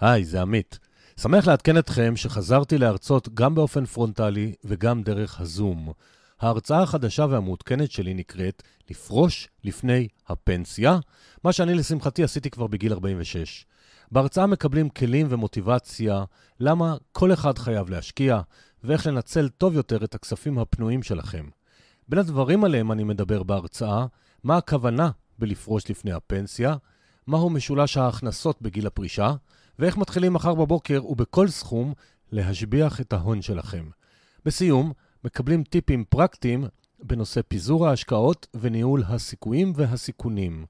היי, זה עמית. שמח לעדכן אתכם שחזרתי להרצות גם באופן פרונטלי וגם דרך הזום. ההרצאה החדשה והמעודכנת שלי נקראת לפרוש לפני הפנסיה, מה שאני לשמחתי עשיתי כבר בגיל 46. בהרצאה מקבלים כלים ומוטיבציה למה כל אחד חייב להשקיע, ואיך לנצל טוב יותר את הכספים הפנויים שלכם. בין הדברים עליהם אני מדבר בהרצאה, מה הכוונה בלפרוש לפני הפנסיה, מהו משולש ההכנסות בגיל הפרישה, ואיך מתחילים מחר בבוקר ובכל סכום להשביח את ההון שלכם. בסיום, מקבלים טיפים פרקטיים בנושא פיזור ההשקעות וניהול הסיכויים והסיכונים.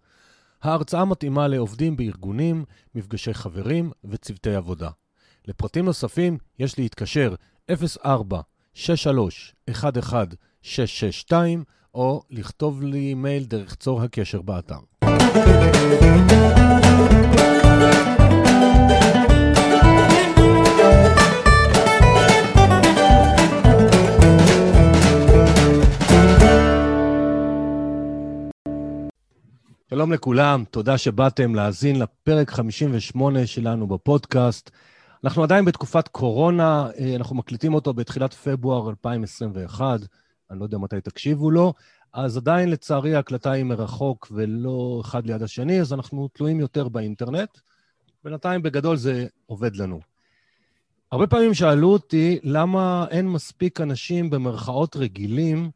ההרצאה מתאימה לעובדים בארגונים, מפגשי חברים וצוותי עבודה. לפרטים נוספים יש להתקשר 04 63 11 662 או לכתוב לי מייל דרך צור הקשר באתר. שלום לכולם, תודה שבאתם להאזין לפרק 58 שלנו בפודקאסט. אנחנו עדיין בתקופת קורונה, אה, אנחנו מקליטים אותו בתחילת פברואר 2021, אני לא יודע מתי תקשיבו לו, אז עדיין לצערי ההקלטה היא מרחוק ולא אחד ליד השני, אז אנחנו תלויים יותר באינטרנט. בינתיים בגדול זה עובד לנו. הרבה פעמים שאלו אותי למה אין מספיק אנשים במרכאות רגילים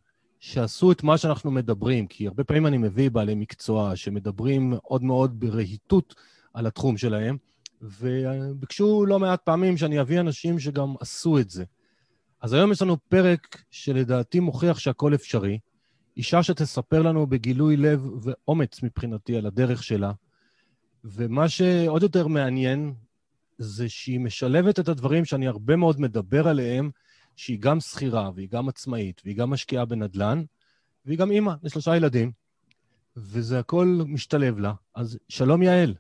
שעשו את מה שאנחנו מדברים, כי הרבה פעמים אני מביא בעלי מקצוע שמדברים מאוד מאוד ברהיטות על התחום שלהם, וביקשו לא מעט פעמים שאני אביא אנשים שגם עשו את זה. אז היום יש לנו פרק שלדעתי מוכיח שהכל אפשרי. אישה שתספר לנו בגילוי לב ואומץ מבחינתי על הדרך שלה, ומה שעוד יותר מעניין זה שהיא משלבת את הדברים שאני הרבה מאוד מדבר עליהם, שהיא גם שכירה והיא גם עצמאית והיא גם משקיעה בנדל"ן, והיא גם אימא לשלושה ילדים, וזה הכל משתלב לה. אז שלום, יעל.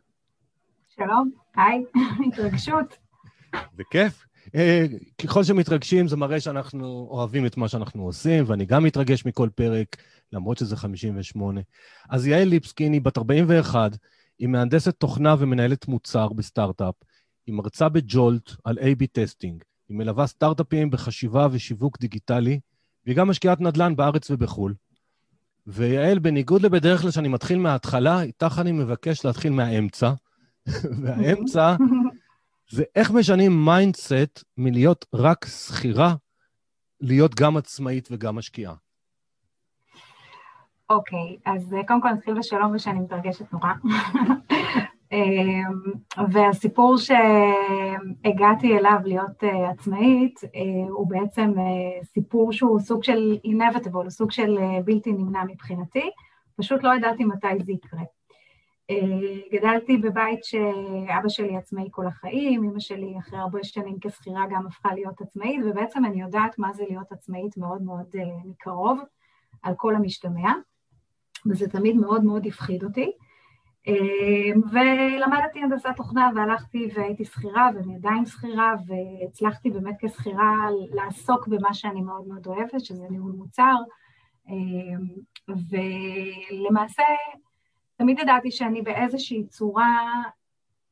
שלום, היי, התרגשות. זה כיף. אה, ככל שמתרגשים, זה מראה שאנחנו אוהבים את מה שאנחנו עושים, ואני גם מתרגש מכל פרק, למרות שזה 58. אז יעל ליפסקין היא בת 41, היא מהנדסת תוכנה ומנהלת מוצר בסטארט-אפ, היא מרצה ב Jolt על A-B testing, היא מלווה סטארט-אפים בחשיבה ושיווק דיגיטלי, והיא גם משקיעת נדל"ן בארץ ובחו"ל. ויעל, בניגוד לבדרך כלל שאני מתחיל מההתחלה, איתך אני מבקש להתחיל מהאמצע. והאמצע זה איך משנים mindset מלהיות רק שכירה, להיות גם עצמאית וגם משקיעה. אוקיי, okay, אז קודם כל נתחיל בשלום ושאני מתרגשת נורא. אמ, והסיפור שהגעתי אליו להיות אה, עצמאית אה, הוא בעצם אה, סיפור שהוא סוג של inevitable, סוג של בלתי נמנע מבחינתי, פשוט לא ידעתי מתי זה יקרה. גדלתי בבית שאבא שלי עצמאי כל החיים, אמא שלי אחרי הרבה שנים כשכירה גם הפכה להיות עצמאית, ובעצם אני יודעת מה זה להיות עצמאית מאוד מאוד מקרוב, על כל המשתמע, וזה תמיד מאוד מאוד הפחיד אותי. אמ, ולמדתי הנדסת תוכנה והלכתי והייתי שכירה ואני עדיין שכירה והצלחתי באמת כשכירה לעסוק במה שאני מאוד מאוד אוהבת, שזה ניהול מוצר. אמ, ולמעשה תמיד ידעתי שאני באיזושהי צורה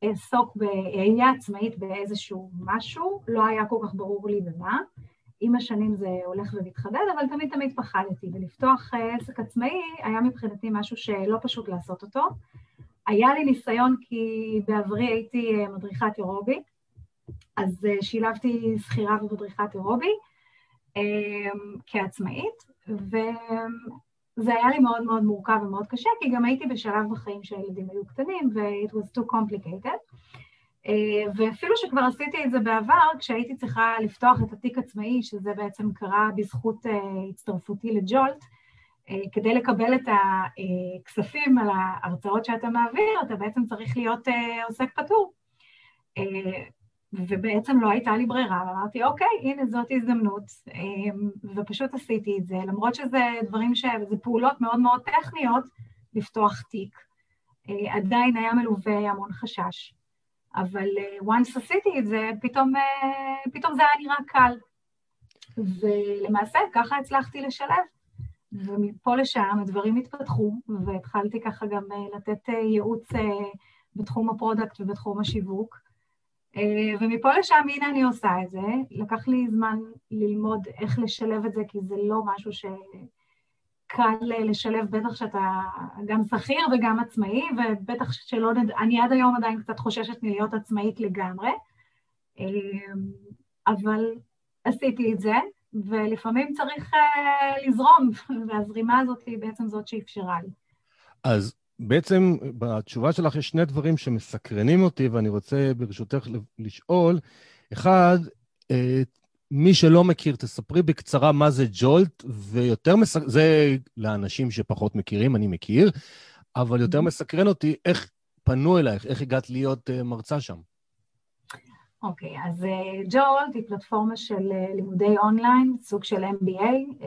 אעסוק, אהיה עצמאית באיזשהו משהו, לא היה כל כך ברור לי במה. עם השנים זה הולך ומתחדד, אבל תמיד תמיד פחדתי, ולפתוח עסק עצמאי היה מבחינתי משהו שלא פשוט לעשות אותו. היה לי ניסיון כי בעברי הייתי אה, מדריכת אירובי, אז אה, שילבתי שכירה ומדריכת אירובי אה, כעצמאית, וזה היה לי מאוד מאוד מורכב ומאוד קשה, כי גם הייתי בשלב בחיים שהילדים היו קטנים, ו-it was too complicated. ואפילו שכבר עשיתי את זה בעבר, כשהייתי צריכה לפתוח את התיק עצמאי, שזה בעצם קרה בזכות הצטרפותי לג'ולט, אה, כדי לקבל את הכספים על ההרצאות שאתה מעביר, אתה בעצם צריך להיות אה, עוסק פטור. אה, ובעצם לא הייתה לי ברירה, ואמרתי, אוקיי, הנה זאת הזדמנות, ופשוט עשיתי את זה, למרות שזה דברים ש... זה פעולות מאוד מאוד טכניות, לפתוח תיק. עדיין היה מלווה המון חשש. אבל once עשיתי את זה, פתאום, פתאום זה היה נראה קל. ולמעשה, ככה הצלחתי לשלב. ומפה לשם הדברים התפתחו, והתחלתי ככה גם אה, לתת אה, ייעוץ אה, בתחום ה product ובתחום השיווק. ומפה לשם, הנה אני עושה את זה. לקח לי זמן ללמוד איך לשלב את זה, כי זה לא משהו שקל לשלב, בטח שאתה גם שכיר וגם עצמאי, ובטח שלא נד... אני עד היום עדיין קצת חוששת מלהיות עצמאית לגמרי, אבל עשיתי את זה, ולפעמים צריך אה, לזרום, והזרימה הזאת היא בעצם זאת שאפשרה לי. אז בעצם בתשובה שלך יש שני דברים שמסקרנים אותי, ואני רוצה ברשותך לשאול. אחד, אה, מי שלא מכיר, תספרי בקצרה מה זה ג'ולט, ויותר מסקרן, זה לאנשים שפחות מכירים, אני מכיר, אבל יותר mm-hmm. מסקרן אותי איך פנו אלייך, איך הגעת להיות uh, מרצה שם. אוקיי, okay, אז ג'ולט uh, היא פלטפורמה של uh, לימודי אונליין, סוג של MBA, uh,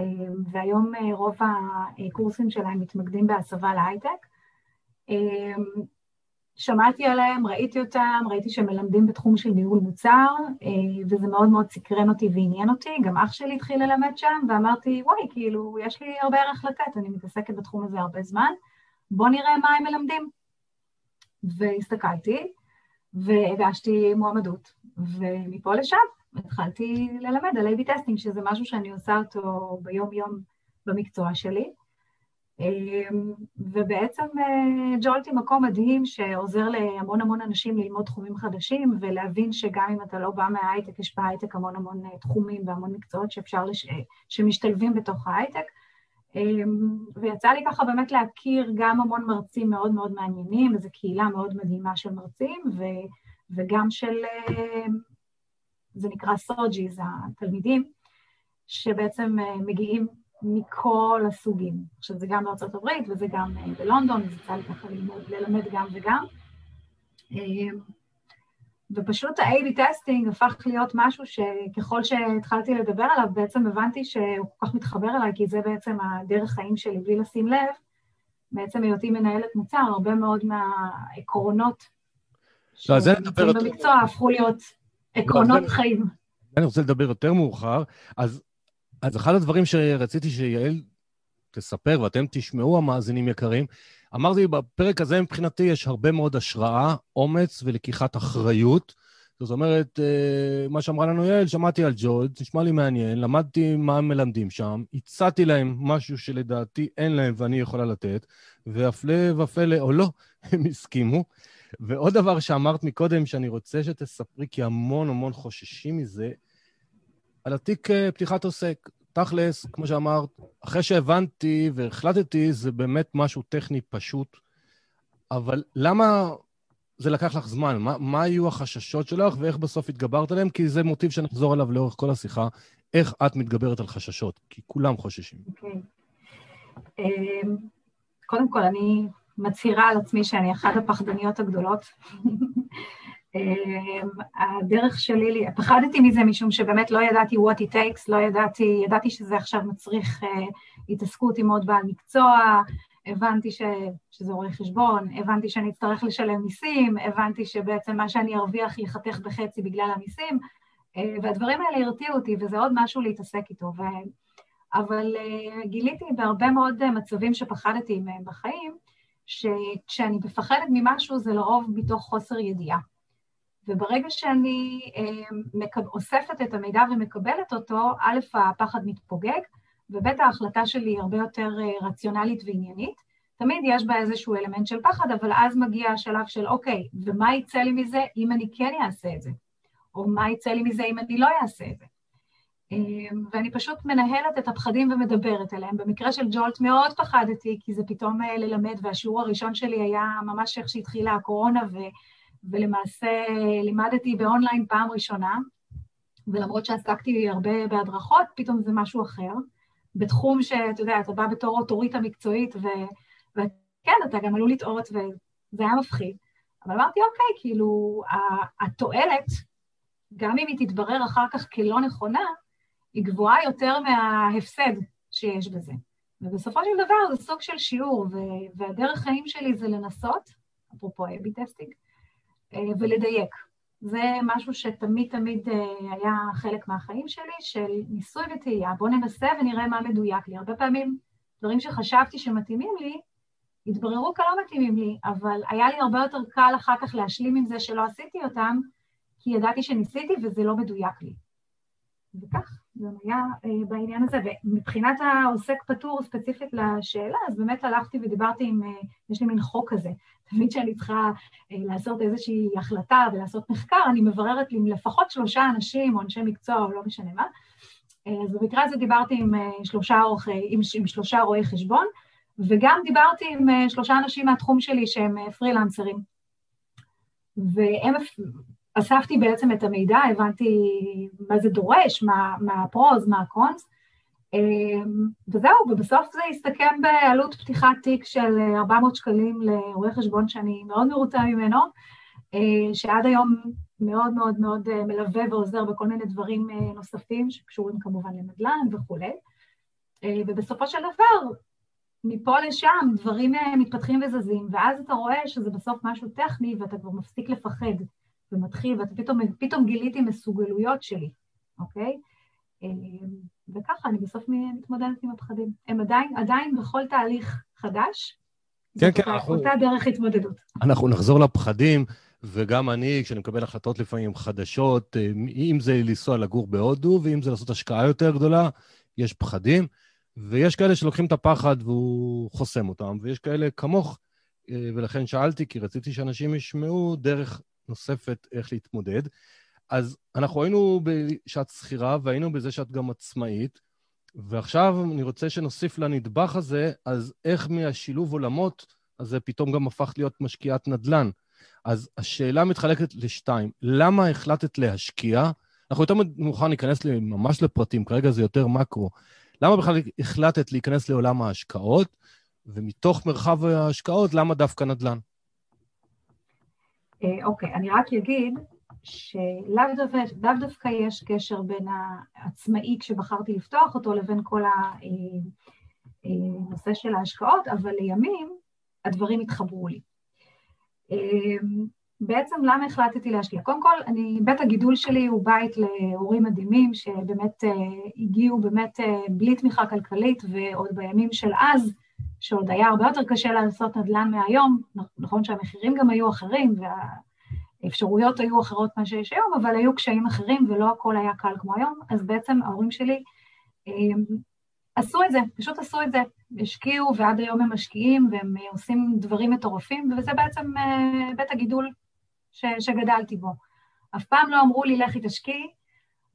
והיום uh, רוב הקורסים שלהם מתמקדים בהסבה להייטק. אמ, שמעתי עליהם, ראיתי אותם, ראיתי שהם מלמדים בתחום של ניהול מוצר, אה, וזה מאוד מאוד סקרן אותי ועניין אותי. גם אח שלי התחיל ללמד שם, ואמרתי, וואי, כאילו, יש לי הרבה ערך לתת, אני מתעסקת בתחום הזה הרבה זמן, בואו נראה מה הם מלמדים. והסתכלתי, והגשתי מועמדות, ומפה לשם התחלתי ללמד על A-B testing, שזה משהו שאני עושה אותו ביום-יום במקצוע שלי. אמ, ובעצם אה, Jolt היא מקום מדהים שעוזר להמון המון אנשים ללמוד תחומים חדשים ולהבין שגם אם אתה לא בא מההייטק, יש בהייטק המון המון אה, תחומים והמון מקצועות שאפשר, לש... אה, שמשתלבים בתוך ההייטק. אמ, ויצא לי ככה באמת להכיר גם המון מרצים מאוד מאוד מעניינים, וזו קהילה מאוד מדהימה של מרצים, ו... וגם של, זה נקרא סוג'י, זה התלמידים, שבעצם מגיעים מכל הסוגים. עכשיו, זה גם בארצות הברית וזה גם אה, בלונדון, אז יצא לי ככה ללמד גם וגם. אה, ופשוט ה-AB testing הפך להיות משהו שככל שהתחלתי לדבר עליו, בעצם הבנתי שהוא כל כך מתחבר אליי, כי זה בעצם הדרך חיים שלי, בלי לשים לב, בעצם היותי מנהלת מוצר, הרבה מאוד מהעקרונות לא, שנמצאים במקצוע הפכו להיות עקרונות לא, חיים. אני רוצה לדבר יותר מאוחר, אז אז אחד הדברים שרציתי שיעל תספר, ואתם תשמעו, המאזינים יקרים, אמרתי, בפרק הזה מבחינתי יש הרבה מאוד השראה, אומץ ולקיחת אחריות. זאת אומרת, אה, מה שאמרה לנו יעל, שמעתי על ג'ולד, נשמע לי מעניין, למדתי מה הם מלמדים שם, הצעתי להם משהו שלדעתי אין להם ואני יכולה לתת, והפלא ופלא, או לא, הם הסכימו. ועוד דבר שאמרת מקודם, שאני רוצה שתספרי, כי המון המון חוששים מזה, על התיק אה, פתיחת עוסק. תכלס, כמו שאמרת, אחרי שהבנתי והחלטתי, זה באמת משהו טכני פשוט, אבל למה זה לקח לך זמן? מה, מה היו החששות שלך ואיך בסוף התגברת עליהם? כי זה מוטיב שנחזור עליו לאורך כל השיחה. איך את מתגברת על חששות? כי כולם חוששים. אוקיי. Okay. אמ, קודם כל, אני מצהירה על עצמי שאני אחת הפחדניות הגדולות. אמ, הדרך שלי, פחדתי מזה משום שבאמת לא ידעתי what it takes, לא ידעתי, ידעתי שזה עכשיו מצריך uh, התעסקות עם עוד בעל מקצוע, הבנתי ש, שזה רואה חשבון, הבנתי שאני אצטרך לשלם מיסים, הבנתי שבעצם מה שאני ארוויח ייחתך בחצי בגלל המיסים, uh, והדברים האלה הרתיעו אותי, וזה עוד משהו להתעסק איתו. ו... אבל uh, גיליתי בהרבה מאוד מצבים שפחדתי מהם בחיים, שכשאני מפחדת ממשהו זה לרוב מתוך חוסר ידיעה. וברגע שאני אה, אוספת את המידע ומקבלת אותו, א', הפחד מתפוגג, וב', ההחלטה שלי היא הרבה יותר אה, רציונלית ועניינית. תמיד יש בה איזשהו אלמנט של פחד, אבל אז מגיע השלב של, אוקיי, ומה יצא לי מזה אם אני כן אעשה את זה? או מה יצא לי מזה אם אני לא אעשה את זה? אה, ואני פשוט מנהלת את הפחדים ומדברת עליהם. במקרה של ג'ולט מאוד פחדתי, כי זה פתאום ללמד, והשיעור הראשון שלי היה ממש איך שהתחילה הקורונה, ו... ולמעשה לימדתי באונליין פעם ראשונה, ולמרות שעסקתי הרבה בהדרכות, פתאום זה משהו אחר. בתחום שאתה יודע, אתה בא בתור אוטוריטה מקצועית, ו... וכן, אתה גם עלול לטעות, וזה היה מפחיד. אבל אמרתי, אוקיי, כאילו, התועלת, גם אם היא תתברר אחר כך כלא נכונה, היא גבוהה יותר מההפסד שיש בזה. ובסופו של דבר זה סוג של שיעור, והדרך חיים שלי זה לנסות, אפרופו A-B testing, אה, ולדייק. זה משהו שתמיד תמיד אה, היה חלק מהחיים שלי, של ניסוי וטעייה. בואו ננסה ונראה מה מדויק לי. הרבה פעמים דברים שחשבתי שמתאימים לי, התבררו כלא מתאימים לי, אבל היה לי הרבה יותר קל אחר כך להשלים עם זה שלא עשיתי אותם, כי ידעתי שניסיתי וזה לא מדויק לי. וכך גם היה אה, בעניין הזה. ומבחינת העוסק פטור ספציפית לשאלה, אז באמת הלכתי ודיברתי עם, אה, יש לי מין חוק כזה, תמיד שאני צריכה אה, לעשות איזושהי החלטה ולעשות מחקר, אני מבררת עם לפחות שלושה אנשים או אנשי מקצוע או לא משנה מה. אז במקרה הזה דיברתי עם שלושה, עורכי, עם, עם שלושה רואי חשבון, וגם דיברתי עם שלושה אנשים מהתחום שלי שהם פרילנסרים. והם אספתי בעצם את המידע, הבנתי מה זה דורש, מה, מה הפרוז, מה הקונס, אמ, וזהו, ובסוף זה הסתכם בעלות פתיחת תיק של 400 שקלים לרואה חשבון שאני מאוד מרוצה ממנו, אה, שעד היום מאוד מאוד מאוד אה, מלווה ועוזר בכל מיני דברים אה, נוספים שקשורים כמובן לנדל"ן וכולי. ובסופו של דבר, מפה לשם דברים מתפתחים וזזים, ואז אתה רואה שזה בסוף משהו טכני ואתה כבר מפסיק לפחד. ומתחיל, ואתה פתאום, פתאום גיליתי מסוגלויות שלי, אוקיי? אמ, וככה אני בסוף מתמודדת עם הפחדים. הם עדיין, עדיין בכל תהליך חדש, כן, כן, אנחנו... אותה דרך התמודדות. אנחנו נחזור לפחדים, וגם אני, כשאני מקבל החלטות לפעמים חדשות, אה, אם זה לנסוע לגור בהודו, ואם זה לעשות השקעה יותר גדולה, יש פחדים, ויש כאלה שלוקחים את הפחד והוא חוסם אותם, ויש כאלה כמוך, אה, ולכן שאלתי, כי רציתי שאנשים ישמעו דרך נוספת איך להתמודד. אז אנחנו היינו בשעת שכירה והיינו בזה שאת גם עצמאית, ועכשיו אני רוצה שנוסיף לנדבך הזה, אז איך מהשילוב עולמות הזה פתאום גם הפך להיות משקיעת נדל"ן. אז השאלה מתחלקת לשתיים. למה החלטת להשקיע? אנחנו יותר מאוחר ניכנס ממש לפרטים, כרגע זה יותר מקרו. למה בכלל החלטת להיכנס לעולם ההשקעות, ומתוך מרחב ההשקעות, למה דווקא נדל"ן? אה, אוקיי, אני רק אגיד שלאו דווקא, דווקא יש קשר בין העצמאי כשבחרתי לפתוח אותו לבין כל הנושא אה, של ההשקעות, אבל לימים הדברים התחברו לי. אה, בעצם למה החלטתי להשקיע? קודם כל, אני, בית הגידול שלי הוא בית להורים מדהימים שבאמת הגיעו באמת בלי תמיכה כלכלית ועוד בימים של אז, שעוד היה הרבה יותר קשה לעשות נדל"ן מהיום, נכון שהמחירים גם היו אחרים והאפשרויות היו אחרות מה שיש היום, אבל היו קשיים אחרים ולא הכל היה קל כמו היום, אז בעצם ההורים שלי הם, עשו את זה, פשוט עשו את זה, השקיעו ועד היום הם משקיעים והם עושים דברים מטורפים, וזה בעצם אה, בית הגידול ש, שגדלתי בו. אף פעם לא אמרו לי לכי תשקיעי,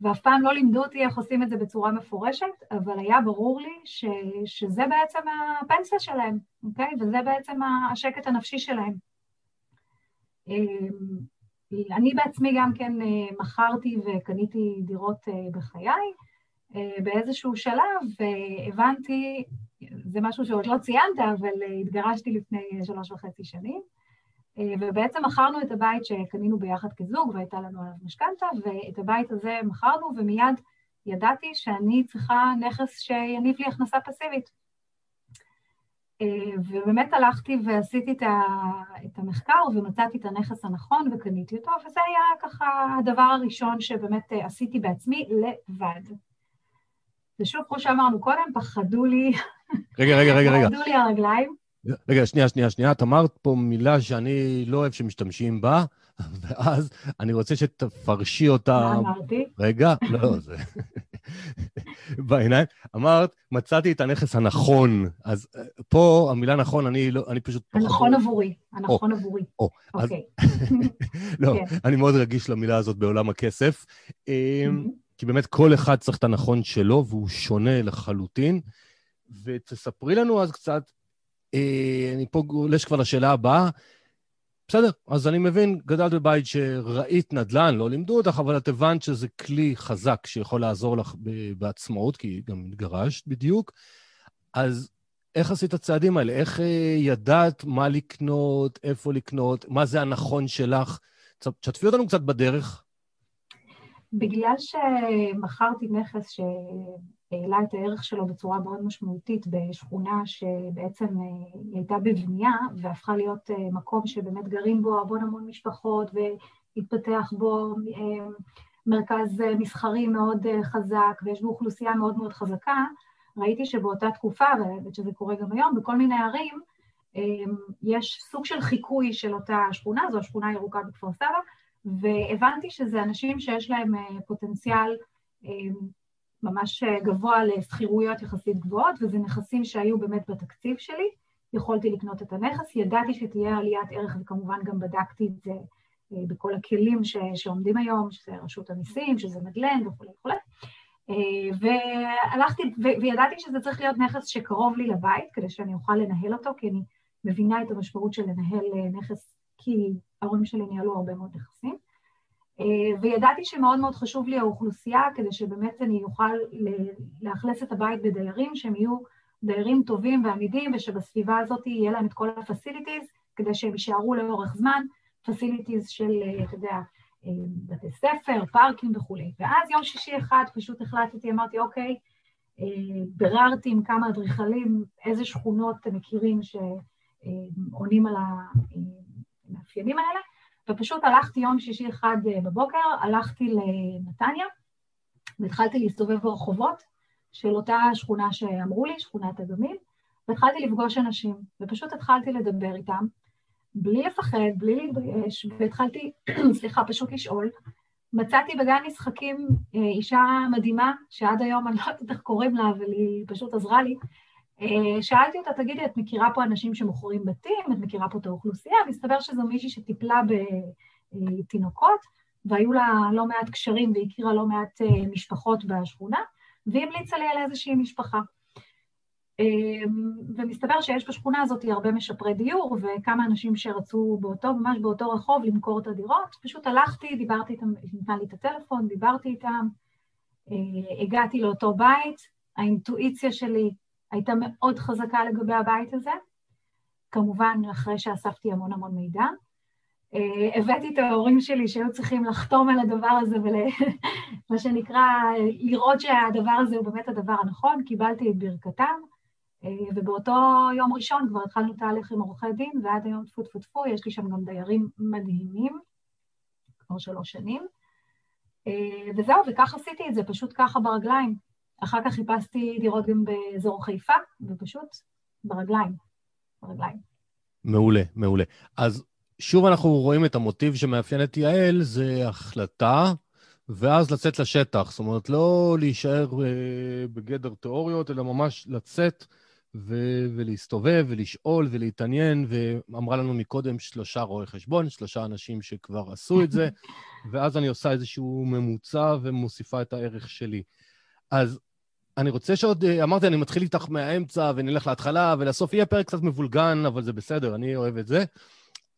ואף פעם לא לימדו אותי איך עושים את זה בצורה מפורשת, אבל היה ברור לי ש, שזה בעצם הפנסיה שלהם, אוקיי? וזה בעצם השקט הנפשי שלהם. אמ, אני בעצמי גם כן אה, מכרתי וקניתי דירות אה, בחיי. אה, באיזשהו שלב הבנתי, זה משהו שעוד לא ציינת, אבל התגרשתי לפני שלוש וחצי שנים. אה, ובעצם מכרנו את הבית שקנינו ביחד כזוג והייתה לנו עליו משכנתה, ואת הבית הזה מכרנו ומיד ידעתי שאני צריכה נכס שיניב לי הכנסה פסיבית. אה, ובאמת הלכתי ועשיתי את המחקר ומצאתי את הנכס הנכון וקניתי אותו, וזה היה ככה הדבר הראשון שבאמת אה, עשיתי בעצמי לבד. ושוב, כמו שאמרנו קודם, פחדו לי... רגע, רגע, רגע, רגע. פחדו לי הרגליים. רגע, שנייה, שנייה, שנייה. את אמרת פה מילה שאני לא אוהב שמשתמשים בה, ואז אני רוצה שתפרשי אותה... מה אמרתי? רגע, לא, זה... בעיניים. אמרת, מצאתי את הנכס הנכון. אז אה, פה המילה נכון, אני, לא, אני פשוט... הנכון עבורי, הנכון עבורי. או, אוקיי. לא, כן. אני מאוד רגיש למילה הזאת בעולם הכסף. אמ, כי באמת כל אחד צריך את הנכון שלו, והוא שונה לחלוטין. ותספרי לנו אז קצת אני פה גולש כבר לשאלה הבאה. בסדר, אז אני מבין, גדלת בבית שראית נדל"ן, לא לימדו אותך, אבל את הבנת שזה כלי חזק שיכול לעזור לך בעצמאות, כי גם התגרשת בדיוק. אז איך עשית את הצעדים האלה? איך אה, ידעת מה לקנות, איפה לקנות, מה זה הנכון שלך? תשתפי אותנו קצת בדרך. בגלל שמכרתי נכס ש... העלה את הערך שלו בצורה מאוד משמעותית בשכונה שבעצם אה, הייתה בבנייה והפכה להיות אה, מקום שבאמת גרים בו המון המון משפחות והתפתח בו אה, מרכז מסחרי מאוד חזק ויש בו אוכלוסייה מאוד מאוד חזקה, ראיתי שבאותה תקופה, ואני שזה קורה גם היום, בכל מיני ערים, יש סוג של חיקוי של אותה שכונה, זו השכונה הירוקה בכפר סבא, והבנתי שזה אנשים שיש להם פוטנציאל ממש גבוה לשכירויות יחסית גבוהות, וזה נכסים שהיו באמת בתקציב שלי. יכולתי לקנות את הנכס, ידעתי שתהיה עליית ערך, וכמובן גם בדקתי את זה בכל הכלים ש, שעומדים היום, שזה רשות המיסים, שזה מדלן וכולי וכולי. והלכתי, וידעתי שזה צריך להיות נכס שקרוב לי לבית, כדי שאני אוכל לנהל אותו, כי אני מבינה את המשמעות של לנהל נכס, כי ההורים שלי ניהלו הרבה מאוד נכסים. וידעתי שמאוד מאוד חשוב לי האוכלוסייה, כדי שבאמת אני אוכל לאכלס את הבית בדיירים, שהם יהיו דיירים טובים ועמידים, ושבסביבה הזאת יהיה להם את כל ה-facilities, כדי שהם יישארו לאורך זמן, facilities של, אתה יודע, בתי ספר, פארקים וכולי. ואז יום שישי אחד פשוט החלטתי, אמרתי, אוקיי, ביררתי עם כמה אדריכלים איזה שכונות הם מכירים שעונים על המאפיינים האלה, ופשוט הלכתי יום שישי אחד בבוקר, הלכתי לנתניה, והתחלתי להסתובב ברחובות של אותה שכונה שאמרו לי, שכונת אגמים, והתחלתי לפגוש אנשים, ופשוט התחלתי לדבר איתם, בלי לפחד, בלי להתבייש, והתחלתי, סליחה, פשוט לשאול. מצאתי בגן משחקים אישה מדהימה, שעד היום אני לא יודעת איך קוראים לה, אבל היא פשוט עזרה לי. שאלתי אותה, תגידי, את מכירה פה אנשים שמוכרים בתים? את מכירה פה את האוכלוסייה? והסתבר שזו מישהי שטיפלה בתינוקות, והיו לה לא מעט קשרים והכירה לא מעט משפחות בשכונה, והיא המליצה לי על איזושהי משפחה. ומסתבר שיש בשכונה הזאת הרבה משפרי דיור וכמה אנשים שרצו באותו, ממש באותו רחוב למכור את הדירות. פשוט הלכתי, דיברתי איתם, נתן לי את הטלפון, דיברתי איתם, הגעתי לאותו בית, האינטואיציה שלי הייתה מאוד חזקה לגבי הבית הזה, כמובן אחרי שאספתי המון המון מידע. הבאתי את ההורים שלי שהיו צריכים לחתום על הדבר הזה ומה שנקרא, לראות שהדבר הזה הוא באמת הדבר הנכון, קיבלתי את ברכתם. ובאותו יום ראשון כבר התחלנו תהליך עם עורכי דין, ועד היום טפו טפו טפו, יש לי שם גם דיירים מדהימים, כבר שלוש שנים. וזהו, וכך עשיתי את זה, פשוט ככה ברגליים. אחר כך חיפשתי דירות גם באזור חיפה, ופשוט ברגליים, ברגליים. מעולה, מעולה. אז שוב אנחנו רואים את המוטיב שמאפיין את יעל, זה החלטה, ואז לצאת לשטח. זאת אומרת, לא להישאר בגדר תיאוריות, אלא ממש לצאת ו- ולהסתובב ולשאול ולהתעניין, ואמרה לנו מקודם שלושה רואי חשבון, שלושה אנשים שכבר עשו את זה, ואז אני עושה איזשהו ממוצע ומוסיפה את הערך שלי. אז אני רוצה שעוד, אמרתי, אני מתחיל איתך מהאמצע ונלך להתחלה, ולסוף יהיה פרק קצת מבולגן, אבל זה בסדר, אני אוהב את זה.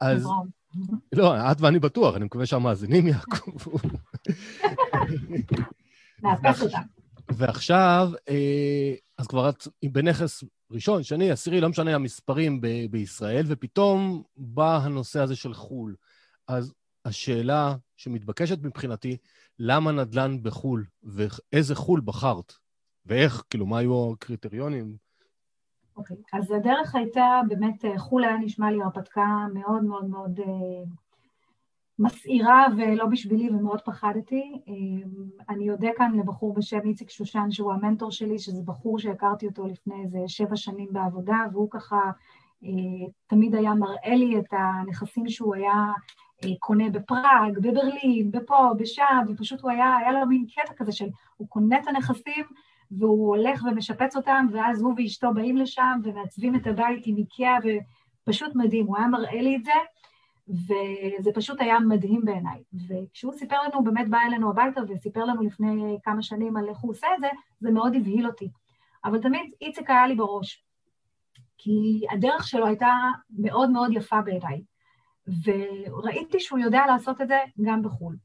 אז... לא, את ואני בטוח, אני מקווה שהמאזינים יעקבו. ועכשיו, אז כבר את בנכס ראשון, שני, עשירי, לא משנה המספרים ב- בישראל, ופתאום בא הנושא הזה של חו"ל. אז השאלה שמתבקשת מבחינתי, למה נדל"ן בחו"ל, ואיזה חו"ל בחרת, ואיך, כאילו, מה היו הקריטריונים? אוקיי, okay. אז הדרך הייתה, באמת, חו"ל היה נשמע לי הרפתקה מאוד מאוד מאוד מסעירה ולא בשבילי ומאוד פחדתי. אני אודה כאן לבחור בשם איציק שושן, שהוא המנטור שלי, שזה בחור שהכרתי אותו לפני איזה שבע שנים בעבודה, והוא ככה תמיד היה מראה לי את הנכסים שהוא היה קונה בפראג, בברלין, בפה, בשם, ופשוט הוא היה, היה לו מין קטע כזה של הוא קונה את הנכסים והוא הולך ומשפץ אותם, ואז הוא ואשתו באים לשם ומעצבים את הבית עם איקאה, ופשוט מדהים, הוא היה מראה לי את זה. וזה פשוט היה מדהים בעיניי. וכשהוא סיפר לנו, הוא באמת בא אלינו הביתה וסיפר לנו לפני כמה שנים על איך הוא עושה את זה, זה מאוד הבהיל אותי. אבל תמיד איציק היה לי בראש, כי הדרך שלו הייתה מאוד מאוד יפה בעיניי, וראיתי שהוא יודע לעשות את זה גם בחו"ל.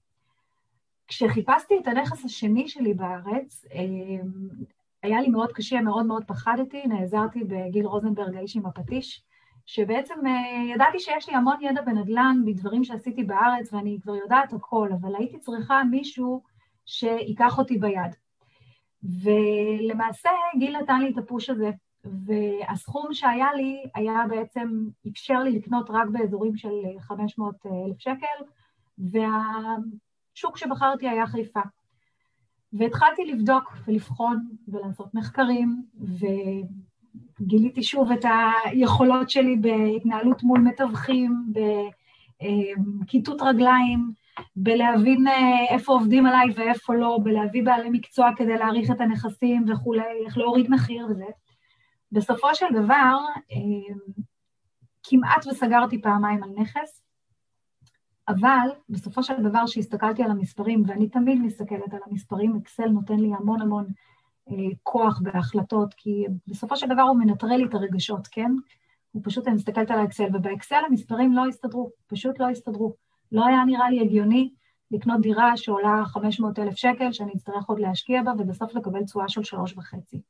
כשחיפשתי את הנכס השני שלי בארץ, היה לי מאוד קשה, מאוד מאוד פחדתי, נעזרתי בגיל רוזנברג, האיש עם הפטיש, שבעצם ידעתי שיש לי המון ידע בנדל"ן מדברים שעשיתי בארץ ואני כבר יודעת הכל, אבל הייתי צריכה מישהו שיקח אותי ביד. ולמעשה גיל נתן לי את הפוש הזה, והסכום שהיה לי היה בעצם, אפשר לי לקנות רק באזורים של 500 אלף שקל, והשוק שבחרתי היה חיפה. והתחלתי לבדוק ולבחון ולעשות מחקרים, ו... גיליתי שוב את היכולות שלי בהתנהלות מול מתווכים, בכיתות רגליים, בלהבין אה, איפה עובדים עליי ואיפה לא, בלהביא בעלי מקצוע כדי להעריך את הנכסים וכולי, איך להוריד מחיר וזה. בסופו של דבר, אה, כמעט וסגרתי פעמיים על נכס, אבל בסופו של דבר כשהסתכלתי על המספרים, ואני תמיד מסתכלת על המספרים, אקסל נותן לי המון המון אה, כוח בהחלטות, כי בסופו של דבר הוא מנטרל לי את הרגשות, כן? הוא פשוט, אני מסתכלת על האקסל, ובאקסל המספרים לא הסתדרו, פשוט לא הסתדרו. לא היה נראה לי הגיוני לקנות דירה שעולה 500 אלף שקל, שאני אצטרך עוד להשקיע בה, ובסוף לקבל תשואה של שלוש וחצי.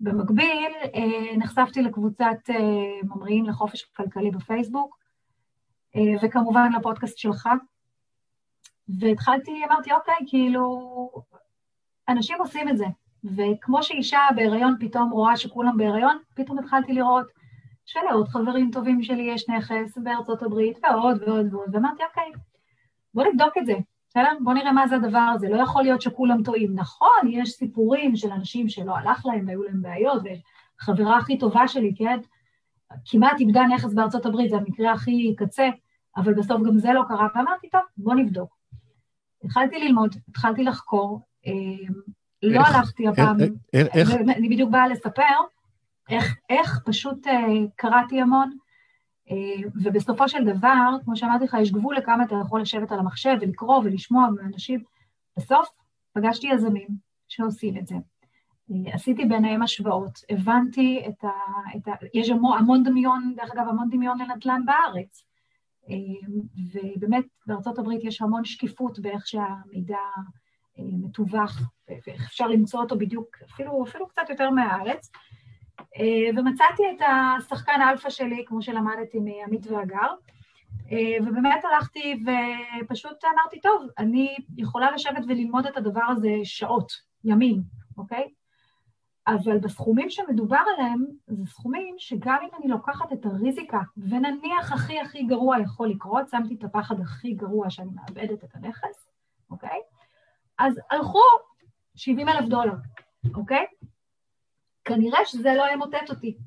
במקביל, אה, נחשפתי לקבוצת אה, ממריאים לחופש כלכלי בפייסבוק, וכמובן לפודקאסט שלך, והתחלתי, אמרתי, אוקיי, כאילו, אנשים עושים את זה, וכמו שאישה בהיריון פתאום רואה שכולם בהיריון, פתאום התחלתי לראות שלעוד חברים טובים שלי יש נכס בארצות הברית, ועוד ועוד ועוד, ואמרתי, אוקיי, בוא נבדוק את זה, בסדר? בוא נראה מה זה הדבר הזה. לא יכול להיות שכולם טועים. נכון, יש סיפורים של אנשים שלא הלך להם והיו להם בעיות, וחברה הכי טובה שלי, כן, כמעט איבדה נכס בארצות הברית, זה המקרה הכי קצה, אבל בסוף גם זה לא קרה, ואמרתי, טוב, בוא נבדוק. התחלתי ללמוד, התחלתי לחקור, אה, לא הלכתי הפעם, איך? אני בדיוק באה לספר איך, איך פשוט אה, קראתי המון, אה, ובסופו של דבר, כמו שאמרתי לך, יש גבול לכמה אתה יכול לשבת על המחשב ולקרוא ולשמוע מאנשים. בסוף פגשתי יזמים שעושים את זה. אה, עשיתי ביניהם השוואות, הבנתי את ה... את ה יש המון, המון דמיון, דרך אגב, המון דמיון לנדל"ן בארץ. אה, ובאמת, בארצות הברית יש המון שקיפות באיך שהמידע מתווך, ואיך אפשר למצוא אותו בדיוק, אפילו, אפילו קצת יותר מהארץ. אה, ומצאתי את השחקן אלפא שלי, כמו שלמדתי מעמית ואגר, אה, ובאמת הלכתי ופשוט אמרתי, טוב, אני יכולה לשבת וללמוד את הדבר הזה שעות, ימים, אוקיי? אבל בסכומים שמדובר עליהם, זה סכומים שגם אם אני לוקחת את הריזיקה, ונניח הכי הכי גרוע יכול לקרות, שמתי את הפחד הכי גרוע שאני מאבדת את הנכס, אוקיי? אז הלכו 70 אלף דולר, אוקיי? כנראה שזה לא ימוטט אותי.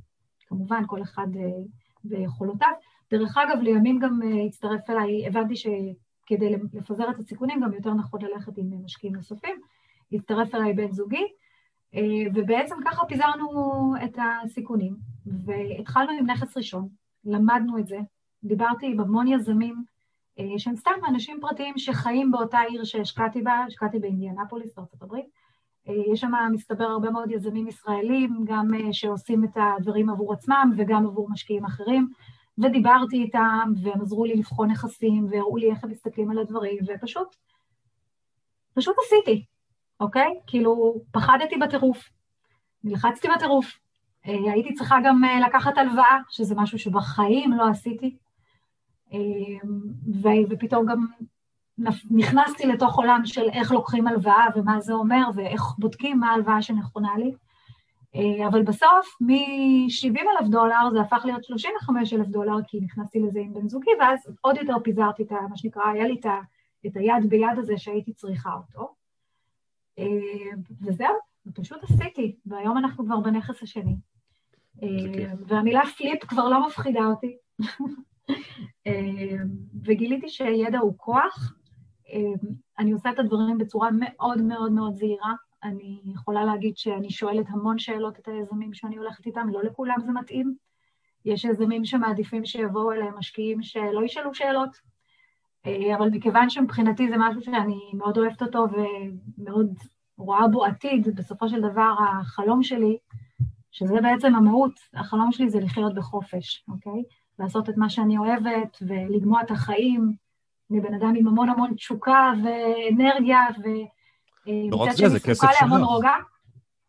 כמובן, כל אחד ויכולותיו. דרך אגב, לימים גם uh, הצטרף אליי, הבנתי שכדי לפזר את הסיכונים, גם יותר נכון ללכת עם משקיעים נוספים. הצטרף אליי בן זוגי, ובעצם ככה פיזרנו את הסיכונים, והתחלנו עם נכס ראשון, למדנו את זה, דיברתי עם המון יזמים, uh, שהם סתם אנשים פרטיים שחיים באותה עיר שהשקעתי בה, השקעתי באינדיאנפוליס, הברית, אה, יש שם, מסתבר, הרבה מאוד יזמים ישראלים, גם אה, שעושים את הדברים עבור עצמם וגם עבור משקיעים אחרים, ודיברתי איתם, והם עזרו לי לבחון נכסים, והראו לי איך הם מסתכלים על הדברים, ופשוט, פשוט עשיתי, אוקיי? כאילו, פחדתי בטירוף, נלחצתי בטירוף. אה, הייתי צריכה גם לקחת הלוואה, שזה משהו שבחיים לא עשיתי, ופתאום גם נכנסתי לתוך עולם של איך לוקחים הלוואה ומה זה אומר ואיך בודקים מה ההלוואה שנכונה לי. אה, אבל בסוף, מ-70 אלף דולר זה הפך להיות 35 אלף דולר, כי נכנסתי לזה עם בן זוגי, ואז עוד יותר פיזרתי את ה... מה שנקרא, היה לי את היד ביד הזה שהייתי צריכה אותו. אה, וזהו, פשוט עשיתי, והיום אנחנו כבר בנכס השני. אה, והמילה פליפ כבר לא מפחידה אותי. וגיליתי שידע הוא כוח, אני עושה את הדברים בצורה מאוד מאוד מאוד זהירה. אני יכולה להגיד שאני שואלת המון שאלות את היזמים שאני הולכת איתם, לא לכולם זה מתאים. יש יזמים שמעדיפים שיבואו אליהם משקיעים שלא ישאלו שאלות, אה, אבל מכיוון שמבחינתי זה משהו שאני מאוד אוהבת אותו ומאוד רואה בו עתיד, בסופו של דבר החלום שלי, שזה בעצם המהות, החלום שלי זה לחיות בחופש, אוקיי? לעשות את מה שאני אוהבת ולגמוע את החיים מבן אדם עם המון המון תשוקה ואנרגיה, ומצד שני זקוקה להמון רוגע.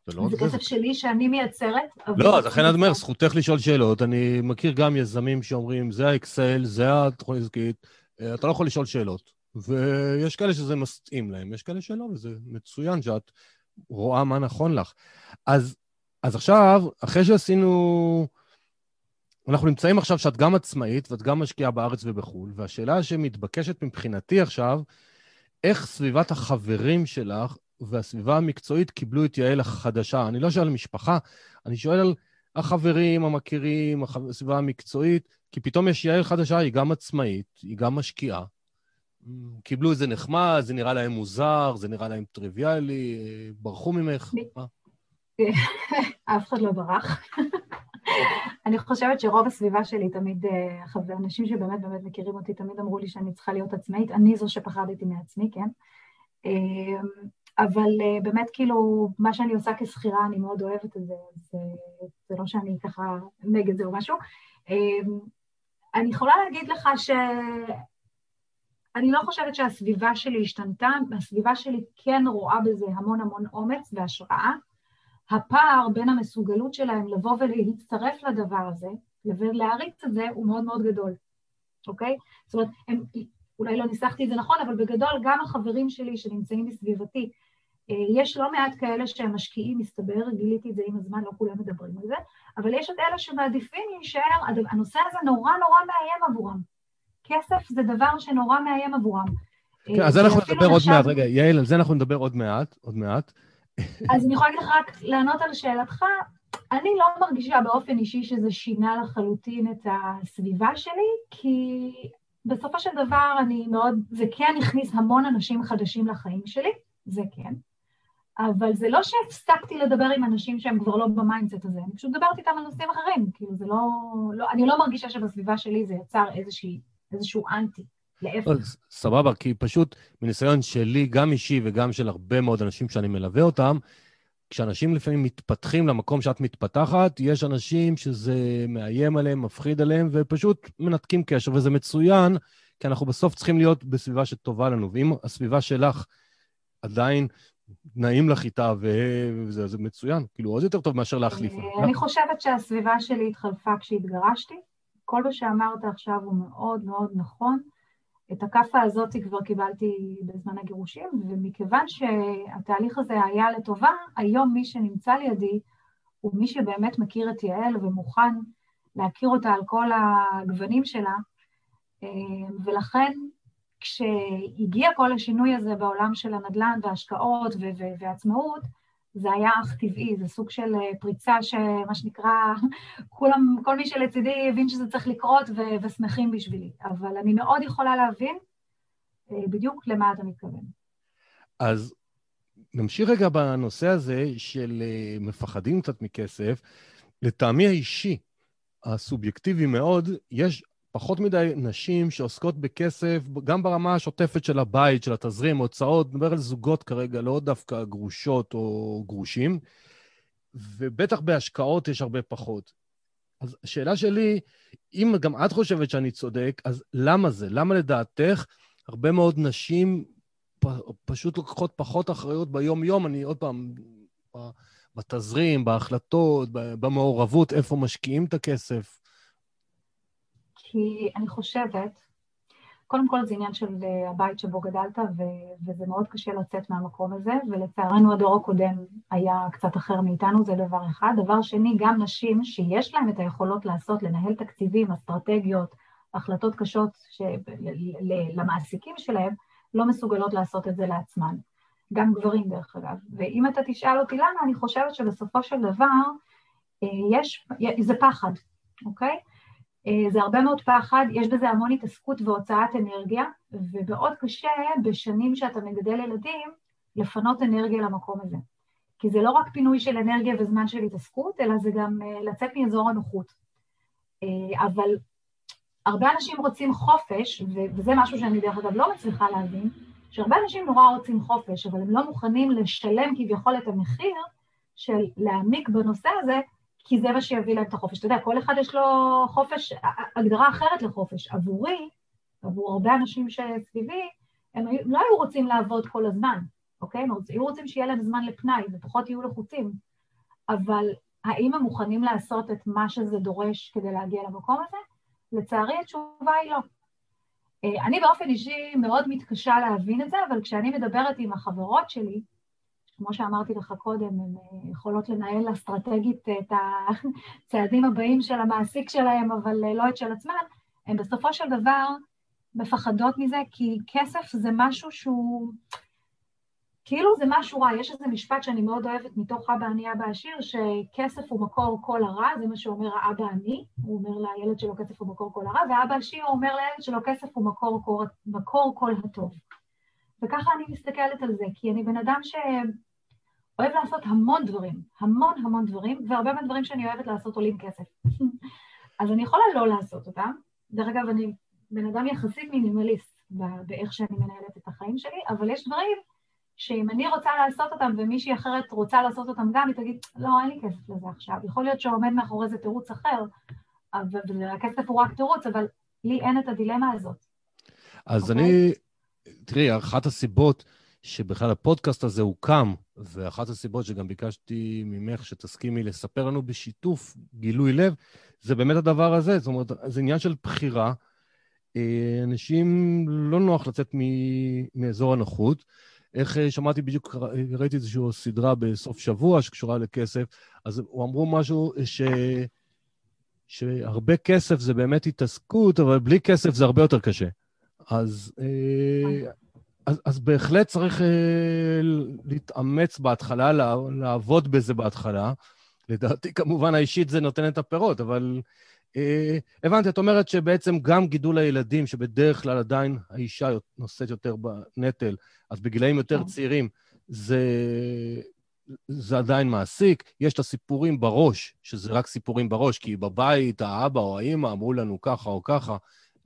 זה לא זה כסף שלי שאני מייצרת. לא, אז לכן אני אומר, זכותך לשאול שאלות. אני מכיר גם יזמים שאומרים, זה האקסל, זה התוכנית עסקית, אה, אתה לא יכול לשאול שאלות. ויש כאלה שזה מסתאים להם, יש כאלה שלא, וזה מצוין שאת רואה מה נכון לך. אז, אז עכשיו, אחרי שעשינו... אנחנו נמצאים עכשיו שאת גם עצמאית ואת גם משקיעה בארץ ובחו"ל, והשאלה שמתבקשת מבחינתי עכשיו, איך סביבת החברים שלך והסביבה המקצועית קיבלו את יעל החדשה? אני לא שואל על משפחה, אני שואל על החברים, המכירים, הסביבה המקצועית, כי פתאום יש יעל חדשה, היא גם עצמאית, היא גם משקיעה, קיבלו את זה נחמד, זה נראה להם מוזר, זה נראה להם טריוויאלי, ברחו ממך? אף אחד לא ברח. אני חושבת שרוב הסביבה שלי תמיד, אה, אנשים שבאמת באמת מכירים אותי תמיד אמרו לי שאני צריכה להיות עצמאית, אני זו שפחדתי מעצמי, כן? אמ, אבל אה, באמת כאילו, מה שאני עושה כשכירה, אני מאוד אוהבת את זה, זה, זה לא שאני ככה נגד זה או משהו. אמ, אני יכולה להגיד לך ש... אני לא חושבת שהסביבה שלי השתנתה, הסביבה שלי כן רואה בזה המון המון אומץ והשראה. הפער בין המסוגלות שלהם לבוא ולהצטרף לדבר הזה ולהריץ את זה הוא מאוד מאוד גדול, אוקיי? זאת אומרת, הם, אולי לא ניסחתי את זה נכון, אבל בגדול גם החברים שלי שנמצאים בסביבתי, אה, יש לא מעט כאלה שהם משקיעים, מסתבר, גיליתי את זה עם הזמן, לא כולם מדברים על זה, אבל יש את אלה שמעדיפים להישאר, הנושא הזה נורא נורא מאיים עבורם. כסף זה דבר שנורא מאיים עבורם. כן, אז זה אנחנו נדבר עוד מעט, רגע, יעל, על זה אנחנו נדבר עוד מעט, עוד מעט. אז אני יכולה להגיד לך רק לענות על שאלתך, אני לא מרגישה באופן אישי שזה שינה לחלוטין את הסביבה שלי, כי בסופו של דבר אני מאוד, זה כן הכניס המון אנשים חדשים לחיים שלי, זה כן, אבל זה לא שהפסקתי לדבר עם אנשים שהם כבר לא ב mindset הזה, אני פשוט דיברתי איתם על נושאים אחרים, כאילו זה לא, לא אני לא מרגישה שבסביבה שלי זה יצר איזושהי, איזשהו אנטי. להפך. לא, סבבה, כי פשוט מניסיון שלי, גם אישי וגם של הרבה מאוד אנשים שאני מלווה אותם, כשאנשים לפעמים מתפתחים למקום שאת מתפתחת, יש אנשים שזה מאיים עליהם, מפחיד עליהם, ופשוט מנתקים קשר, וזה מצוין, כי אנחנו בסוף צריכים להיות בסביבה שטובה לנו. ואם הסביבה שלך עדיין נעים לך איתה, וזה זה מצוין, כאילו עוד יותר טוב מאשר להחליף. אני חושבת שהסביבה שלי התחלפה כשהתגרשתי. כל מה שאמרת עכשיו הוא מאוד מאוד נכון. את הכאפה הזאת כבר קיבלתי בזמן הגירושים, ומכיוון שהתהליך הזה היה לטובה, היום מי שנמצא לידי הוא מי שבאמת מכיר את יעל ומוכן להכיר אותה על כל הגוונים שלה, ולכן כשהגיע כל השינוי הזה בעולם של הנדל"ן וההשקעות ועצמאות, זה היה אך טבעי, זה סוג של אה, פריצה שמה שנקרא, כולם, כל מי שלצידי הבין שזה צריך לקרות ו- ושמחים בשבילי. אבל אני מאוד יכולה להבין אה, בדיוק למה אתה מתכוון. אז נמשיך רגע בנושא הזה של אה, מפחדים קצת מכסף. לטעמי האישי, הסובייקטיבי מאוד, יש פחות מדי נשים שעוסקות בכסף, גם ברמה השוטפת של הבית, של התזרים, הוצאות, נדבר על זוגות כרגע, לא דווקא גרושות או גרושים, ובטח בהשקעות יש הרבה פחות. אז השאלה שלי, אם גם את חושבת שאני צודק, אז למה זה? למה לדעתך הרבה מאוד נשים פ, פשוט לוקחות פחות אחריות ביום-יום? אני עוד פעם, בתזרים, בהחלטות, במעורבות, איפה משקיעים את הכסף? כי אני חושבת, קודם כל זה עניין של אה, הבית שבו גדלת, ו- וזה מאוד קשה לצאת מהמקום הזה, ולצערנו הדור הקודם היה קצת אחר מאיתנו, זה דבר אחד. דבר שני, גם נשים שיש להן את היכולות לעשות, לנהל תקציבים, אסטרטגיות, החלטות קשות ש- למעסיקים שלהם, לא מסוגלות לעשות את זה לעצמן. גם גברים דרך אגב. ואם אתה תשאל אותי למה, אני חושבת שבסופו של דבר אה, יש, זה פחד, אוקיי? אה, זה הרבה מאוד פחד, יש בזה המון התעסקות והוצאת אנרגיה, ומאוד קשה בשנים שאתה מגדל ילדים לפנות אנרגיה למקום הזה. כי זה לא רק פינוי של אנרגיה וזמן של התעסקות, אלא זה גם אה, לצאת מאזור הנוחות. אה, אבל הרבה אנשים רוצים חופש, וזה משהו שאני דרך אגב לא מצליחה להבין, שהרבה אנשים נורא רוצים חופש, אבל הם לא מוכנים לשלם כביכול את המחיר של להעמיק בנושא הזה, כי זה מה שיביא להם את החופש. אתה יודע, כל אחד יש לו חופש, הגדרה אחרת לחופש. עבורי, עבור הרבה אנשים שסביבי, הם לא היו רוצים לעבוד כל הזמן, אוקיי? הם היו רוצים שיהיה להם זמן לפנאי ופחות יהיו לחוצים. אבל האם הם מוכנים לעשות את מה שזה דורש כדי להגיע למקום הזה? לצערי התשובה היא לא. אה, אני באופן אישי מאוד מתקשה להבין את זה, אבל כשאני מדברת עם החברות שלי, כמו שאמרתי לך קודם, הן אה, יכולות לנהל אסטרטגית את הצעדים הבאים של המעסיק שלהם, אבל אה, לא את של עצמן, הן בסופו של דבר מפחדות מזה, כי כסף זה משהו שהוא... כאילו זה משהו רע, יש איזה משפט שאני מאוד אוהבת מתוך אבא אני אבא עשיר, שכסף הוא מקור כל הרע, זה מה שאומר האבא אני, הוא אומר לילד שלו כסף הוא מקור כל הרע, ואבא עשיר אומר לילד שלו כסף הוא מקור, מקור, כל הטוב. וככה אני מסתכלת על זה, כי אני בן אדם שאוהב לעשות המון דברים, המון המון דברים, והרבה מהדברים שאני אוהבת לעשות עולים כסף. אז אני יכולה לא לעשות אותם. דרך אגב, אני בן אדם יחסית מינימליסט באיך שאני מנהלת את החיים שלי, אבל יש דברים שאם אני רוצה לעשות אותם ומישהי אחרת רוצה לעשות אותם גם, היא תגיד, לא, אין לי כסף לזה עכשיו. יכול להיות שעומד מאחורי זה תירוץ אחר, והכסף הוא רק תירוץ, אבל לי אין את הדילמה הזאת. אז okay? אוקיי? אני, תראי, אחת הסיבות שבכלל הפודקאסט הזה הוקם, ואחת הסיבות שגם ביקשתי ממך שתסכימי לספר לנו בשיתוף גילוי לב, זה באמת הדבר הזה. זאת אומרת, זה עניין של בחירה. אה, אנשים לא נוח לצאת מאזור הנוחות. איך אה, שמעתי בדיוק, ראיתי איזושהי סדרה בסוף שבוע שקשורה לכסף, אז הוא אמרו משהו ש... שהרבה כסף זה באמת התעסקות, אבל בלי כסף זה הרבה יותר קשה. אז, אה, אז, אז בהחלט צריך להתאמץ בהתחלה, לעבוד בזה בהתחלה. לדעתי, כמובן, האישית זה נותן את הפירות, אבל אה, הבנתי, את אומרת שבעצם גם גידול הילדים, שבדרך כלל עדיין האישה נושאת יותר בנטל, אז בגילאים יותר כן. צעירים זה, זה עדיין מעסיק. יש את הסיפורים בראש, שזה רק סיפורים בראש, כי בבית האבא או האימא אמרו לנו ככה או ככה.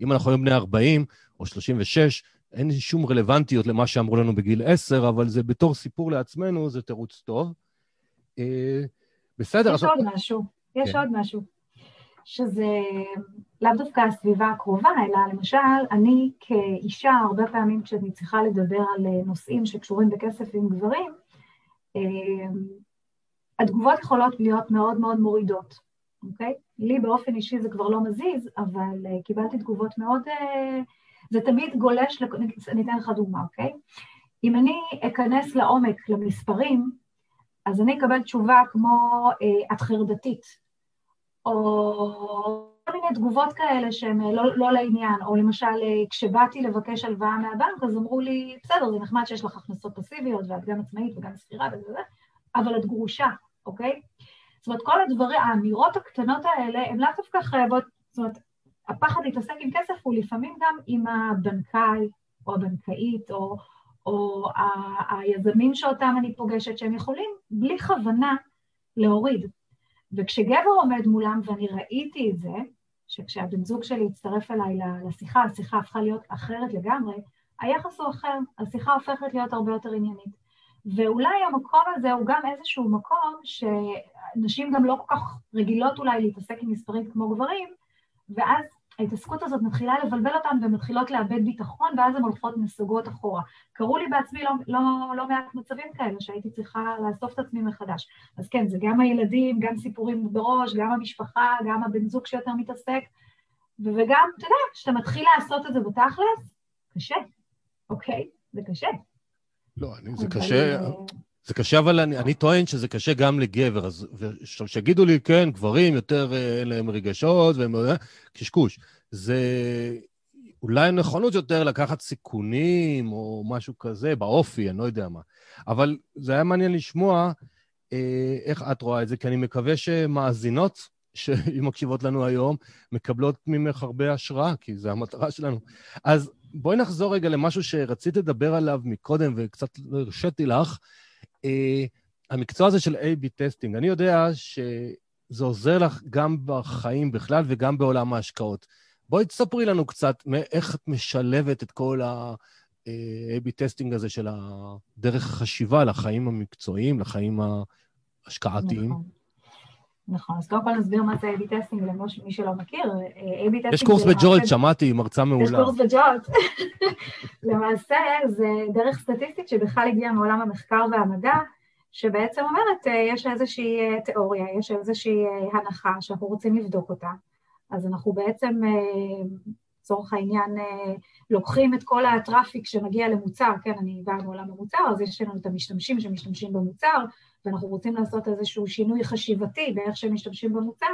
אם אנחנו היום בני 40 או 36, אין שום רלוונטיות למה שאמרו לנו בגיל 10, אבל זה בתור סיפור לעצמנו, זה תירוץ טוב. אה, בסדר. יש עוד משהו, יש כן. עוד משהו. שזה לאו דווקא הסביבה הקרובה, אלא למשל, אני כאישה, הרבה פעמים כשאני צריכה לדבר על נושאים שקשורים בכסף עם גברים, אה, התגובות יכולות להיות מאוד מאוד מורידות, אוקיי? לי באופן אישי זה כבר לא מזיז, אבל אה, קיבלתי תגובות מאוד... אה, זה תמיד גולש, אני אתן לך דוגמה, אוקיי? אם אני אכנס לעומק למספרים, אז אני אקבל תשובה כמו את חרדתית, או כל מיני תגובות כאלה שהן לא, לא לעניין, או למשל כשבאתי לבקש הלוואה מהבנק, אז אמרו לי, בסדר, זה נחמד שיש לך הכנסות פסיביות ואת גם עצמאית וגם שכירה וזה, אבל את גרושה, אוקיי? זאת אומרת, כל הדברים, האמירות הקטנות האלה, הן לאו דווקא חייבות, זאת אומרת, הפחד להתעסק עם כסף הוא לפעמים גם עם הבנקאי או הבנקאית, או, או ה- היזמים שאותם אני פוגשת, שהם יכולים בלי כוונה להוריד. וכשגבר עומד מולם, ואני ראיתי את זה, שכשהבן זוג שלי הצטרף אליי לשיחה, השיחה הפכה להיות אחרת לגמרי, היחס הוא אחר, השיחה הופכת להיות הרבה יותר עניינית. ואולי המקום הזה הוא גם איזשהו מקום שנשים גם לא כל כך רגילות אולי להתעסק עם מספרים כמו גברים, ואז ההתעסקות הזאת מתחילה לבלבל אותן ומתחילות לאבד ביטחון, ואז הן הולכות נסוגות אחורה. קרו לי בעצמי לא, לא, לא מעט מצבים כאלה, שהייתי צריכה לאסוף את עצמי מחדש. אז כן, זה גם הילדים, גם סיפורים בראש, גם המשפחה, גם הבן זוג שיותר מתעסק, וגם, אתה יודע, כשאתה מתחיל לעשות את זה בתכלס, קשה, אוקיי? זה קשה. לא, אני, זה קשה... זה קשה, אבל אני, אני טוען שזה קשה גם לגבר. אז שיגידו לי, כן, גברים יותר אה, אין להם רגשות, והם... אה, קשקוש. זה אולי נכונות יותר לקחת סיכונים או משהו כזה, באופי, אני לא יודע מה. אבל זה היה מעניין לשמוע אה, איך את רואה את זה, כי אני מקווה שמאזינות שמקשיבות לנו היום, מקבלות ממך הרבה השראה, כי זו המטרה שלנו. אז בואי נחזור רגע למשהו שרצית לדבר עליו מקודם וקצת הרשיתי לך. אה, המקצוע הזה של A-B testing, אני יודע שזה עוזר לך גם בחיים בכלל וגם בעולם ההשקעות. בואי תספרי לנו קצת איך את משלבת את כל ה-A-B testing הזה של הדרך החשיבה לחיים המקצועיים, לחיים ההשקעתיים. נכון. נכון, אז קודם כל נסביר מה זה A-B testing למי שלא מכיר. A-B testing יש קורס ב Jolt, שמעתי, מרצה מעולה. יש קורס ב Jolt. למעשה זה דרך סטטיסטית שבכלל הגיעה מעולם המחקר והמדע, שבעצם אומרת, אה, יש איזושהי אה, תיאוריה, יש איזושהי אה, הנחה שאנחנו רוצים לבדוק אותה. אז אנחנו בעצם, לצורך העניין, לוקחים את כל ה traffic שמגיע למוצר, כן, אני באה מעולם המוצר, אז יש לנו את המשתמשים שמשתמשים במוצר, ואנחנו רוצים לעשות איזשהו שינוי חשיבתי באיך שהם משתמשים במוצר,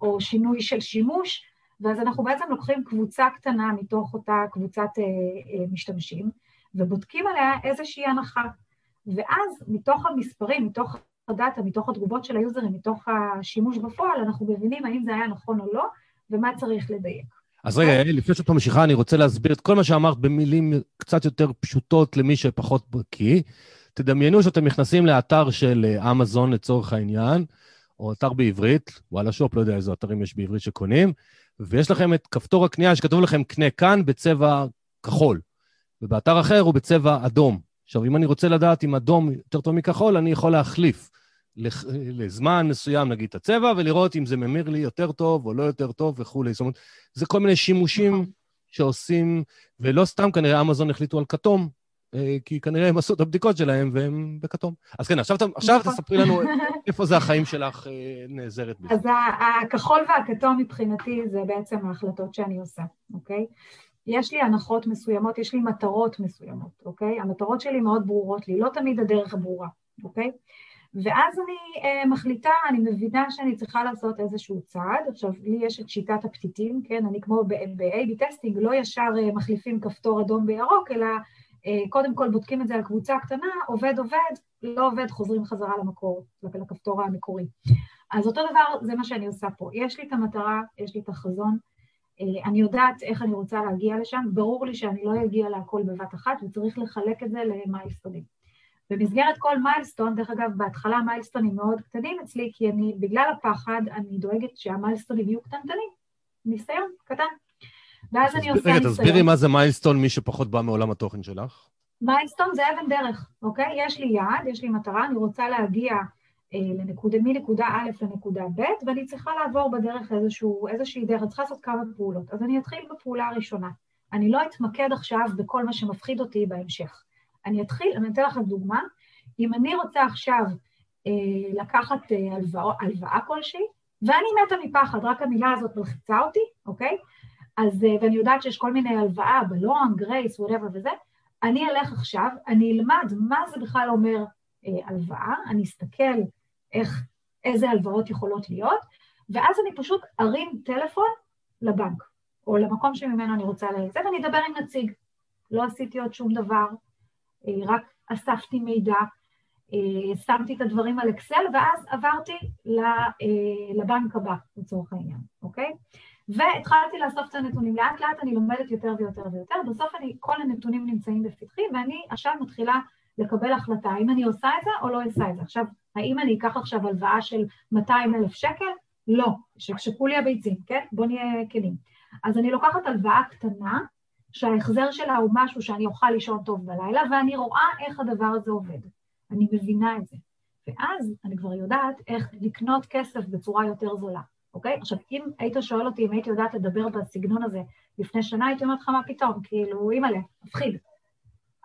או שינוי של שימוש, ואז אנחנו בעצם לוקחים קבוצה קטנה מתוך אותה קבוצת אה, אה, משתמשים, ובודקים עליה איזושהי הנחה. ואז מתוך המספרים, מתוך הדאטה, מתוך התגובות של היוזרים, מתוך השימוש בפועל, אנחנו מבינים האם זה היה נכון או לא, ומה צריך לדייק. אז רגע, יעל, לפני שאת ממשיכה, אני רוצה להסביר את כל מה שאמרת במילים קצת יותר פשוטות למי שפחות בקיא. תדמיינו שאתם נכנסים לאתר של אה, אמזון לצורך העניין, או אתר בעברית, וואלה שופ, לא יודע איזה אתרים יש בעברית שקונים, ויש לכם את כפתור הקנייה שכתוב לכם קנה כאן בצבע כחול, ובאתר אחר הוא בצבע אדום. עכשיו, אם אני רוצה לדעת אם אדום יותר טוב מכחול, אני יכול להחליף לזמן מסוים, נגיד, את הצבע, ולראות אם זה ממיר לי יותר טוב או לא יותר טוב וכולי. זאת אומרת, זה כל מיני שימושים נכון. שעושים, ולא סתם כנראה אמזון החליטו על כתום, כי כנראה הם עשו את הבדיקות שלהם והם בכתום. אז כן, עכשיו, עכשיו נכון. תספרי לנו איפה זה החיים שלך אה, נעזרת בזה. אז הכחול והכתום מבחינתי זה בעצם ההחלטות שאני עושה, אוקיי? יש לי הנחות מסוימות, יש לי מטרות מסוימות, אוקיי? המטרות שלי מאוד ברורות לי, לא תמיד הדרך ברורה, אוקיי? ואז אני uh, מחליטה, אני מבינה שאני צריכה לעשות איזשהו צעד. עכשיו, לי יש את שיטת הפתיתים, כן? אני כמו ב-AB testing, לא ישר uh, מחליפים כפתור אדום בירוק, אלא קודם כל בודקים את זה על קבוצה קטנה, עובד עובד, לא עובד, חוזרים חזרה למקור, לכפתור המקורי. אז אותו דבר, זה מה שאני עושה פה. יש לי את המטרה, יש לי את החזון, uh, אני יודעת איך אני רוצה להגיע לשם, ברור לי שאני לא אגיע להכל בבת אחת, וצריך לחלק את זה למיילסטונים. במסגרת כל מיילסטון, דרך אגב, בהתחלה מיילסטונים מאוד קטנים אצלי, כי אני, בגלל הפחד, אני דואגת שהמיילסטונים יהיו קטנטנים. ניסיון קטן. ואז אני עושה ניסיון. רגע, תסבירי מה זה מיילסטון, מי שפחות בא מעולם התוכן שלך. מיילסטון זה אבן דרך, אוקיי? יש לי יעד, יש לי מטרה, אני רוצה להגיע אה, לנקודה, מנקודה א' לנקודה ב', ואני צריכה לעבור בדרך איזשהו, איזושהי דרך, צריכה לעשות כמה פעולות. אז אני אתחיל בפעולה הראשונה. אני לא אתמקד עכשיו בכל מה שמפחיד אותי בהמשך. אני אתחיל, אני אתן לכם דוגמה. אם אני רוצה עכשיו אה, לקחת אה, הלוואה, הלוואה כלשהי, ואני מתה מפחד, רק המילה הזאת מלחיצה אותי, אוקיי? אז, אה, ואני יודעת שיש כל מיני הלוואה, בלון, גרייס, whatever וזה, אני אלך עכשיו, אני אלמד מה זה בכלל אומר אה, הלוואה, אני אסתכל איך, איזה הלוואות יכולות להיות, ואז אני פשוט ארים טלפון לבנק, או למקום שממנו אני רוצה לזה, ואני אדבר עם נציג. לא עשיתי עוד שום דבר, אה, רק אספתי מידע, אה, שמתי את הדברים על אקסל, ואז עברתי אה, לבנק הבא, לצורך העניין, אוקיי? והתחלתי לאסוף את הנתונים. לאט לאט אני לומדת יותר ויותר ויותר, בסוף אני, כל הנתונים נמצאים בפתחי, ואני עכשיו מתחילה לקבל החלטה האם אני עושה את זה או לא עושה את זה. עכשיו, האם אני אקח עכשיו הלוואה של 200 אלף שקל? לא, שקשקו לי הביצים, כן? בואו נהיה כנים. אז אני לוקחת הלוואה קטנה, שההחזר שלה הוא משהו שאני אוכל לישון טוב בלילה, ואני רואה איך הדבר הזה עובד. אני מבינה את זה. ואז אני כבר יודעת איך לקנות כסף בצורה יותר זולה, אוקיי? עכשיו, אם היית שואל אותי אם הייתי יודעת לדבר בסגנון הזה לפני שנה, הייתי אומרת לך מה פתאום, כאילו, אימא'לה, מפחיד.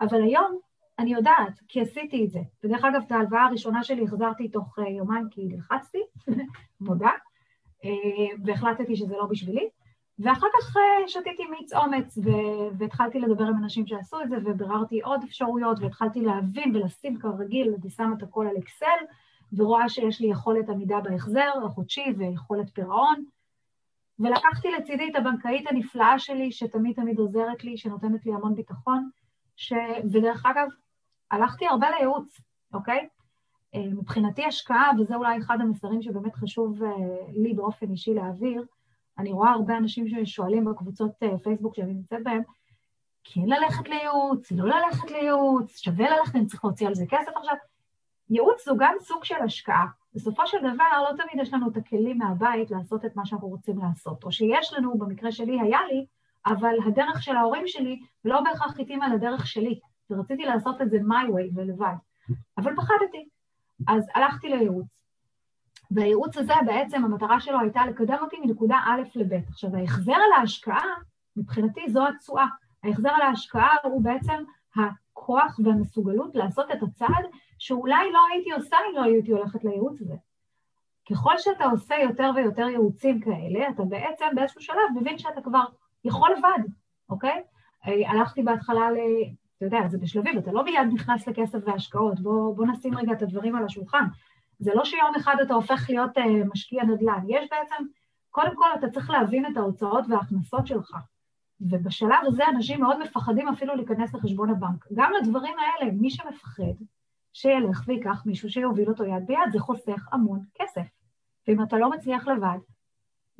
אבל היום אני יודעת, כי עשיתי את זה. ודרך אגב, את ההלוואה הראשונה שלי החזרתי תוך uh, יומיים כי נלחצתי, מודה, uh, והחלטתי שזה לא בשבילי. ואחר כך אה, שתיתי מיץ אומץ והתחלתי לדבר עם אנשים שעשו את זה וביררתי עוד אפשרויות והתחלתי להבין ולשים כרגיל, אני שמה את הכל על אקסל ורואה שיש לי יכולת עמידה בהחזר החודשי ויכולת פירעון. ולקחתי לצידי את הבנקאית הנפלאה שלי שתמיד תמיד עוזרת לי, שנותנת לי המון ביטחון ש... ודרך אגב, הלכתי הרבה לייעוץ, אוקיי? אה, מבחינתי השקעה, וזה אולי אחד המסרים שבאמת חשוב אה, לי באופן אישי להעביר, אני רואה הרבה אנשים ששואלים בקבוצות אה, פייסבוק שאני נמצאת בהן, כן ללכת לייעוץ, לא ללכת לייעוץ, שווה ללכת, אני צריך להוציא על זה כסף עכשיו. ייעוץ זו גם סוג של השקעה. בסופו של דבר, לא תמיד יש לנו את הכלים מהבית לעשות את מה שאנחנו רוצים לעשות. או שיש לנו, במקרה שלי היה לי, אבל הדרך של ההורים שלי לא בהכרח התאימה על הדרך שלי, ורציתי לעשות את זה my way ולבד. אבל פחדתי. אז הלכתי לייעוץ. והייעוץ הזה בעצם המטרה שלו הייתה לקדם אותי מנקודה א' לב'. עכשיו ההחזר על ההשקעה, מבחינתי זו התשואה. ההחזר על ההשקעה הוא בעצם הכוח והמסוגלות לעשות את הצעד שאולי לא הייתי עושה אם לא הייתי הולכת לייעוץ הזה. ככל שאתה עושה יותר ויותר ייעוצים כאלה, אתה בעצם באיזשהו שלב מבין שאתה כבר יכול לבד, אוקיי? הלכתי בהתחלה ל... אתה יודע, זה בשלבים, אתה לא מיד נכנס לכסף והשקעות, בוא, בוא נשים רגע את הדברים על השולחן. זה לא שיום אחד אתה הופך להיות uh, משקיע נדל"ן, יש בעצם, קודם כל אתה צריך להבין את ההוצאות וההכנסות שלך. ובשלב הזה אנשים מאוד מפחדים אפילו להיכנס לחשבון הבנק. גם לדברים האלה, מי שמפחד, שילך ויקח מישהו שיוביל אותו יד ביד, זה חוסך המון כסף. ואם אתה לא מצליח לבד,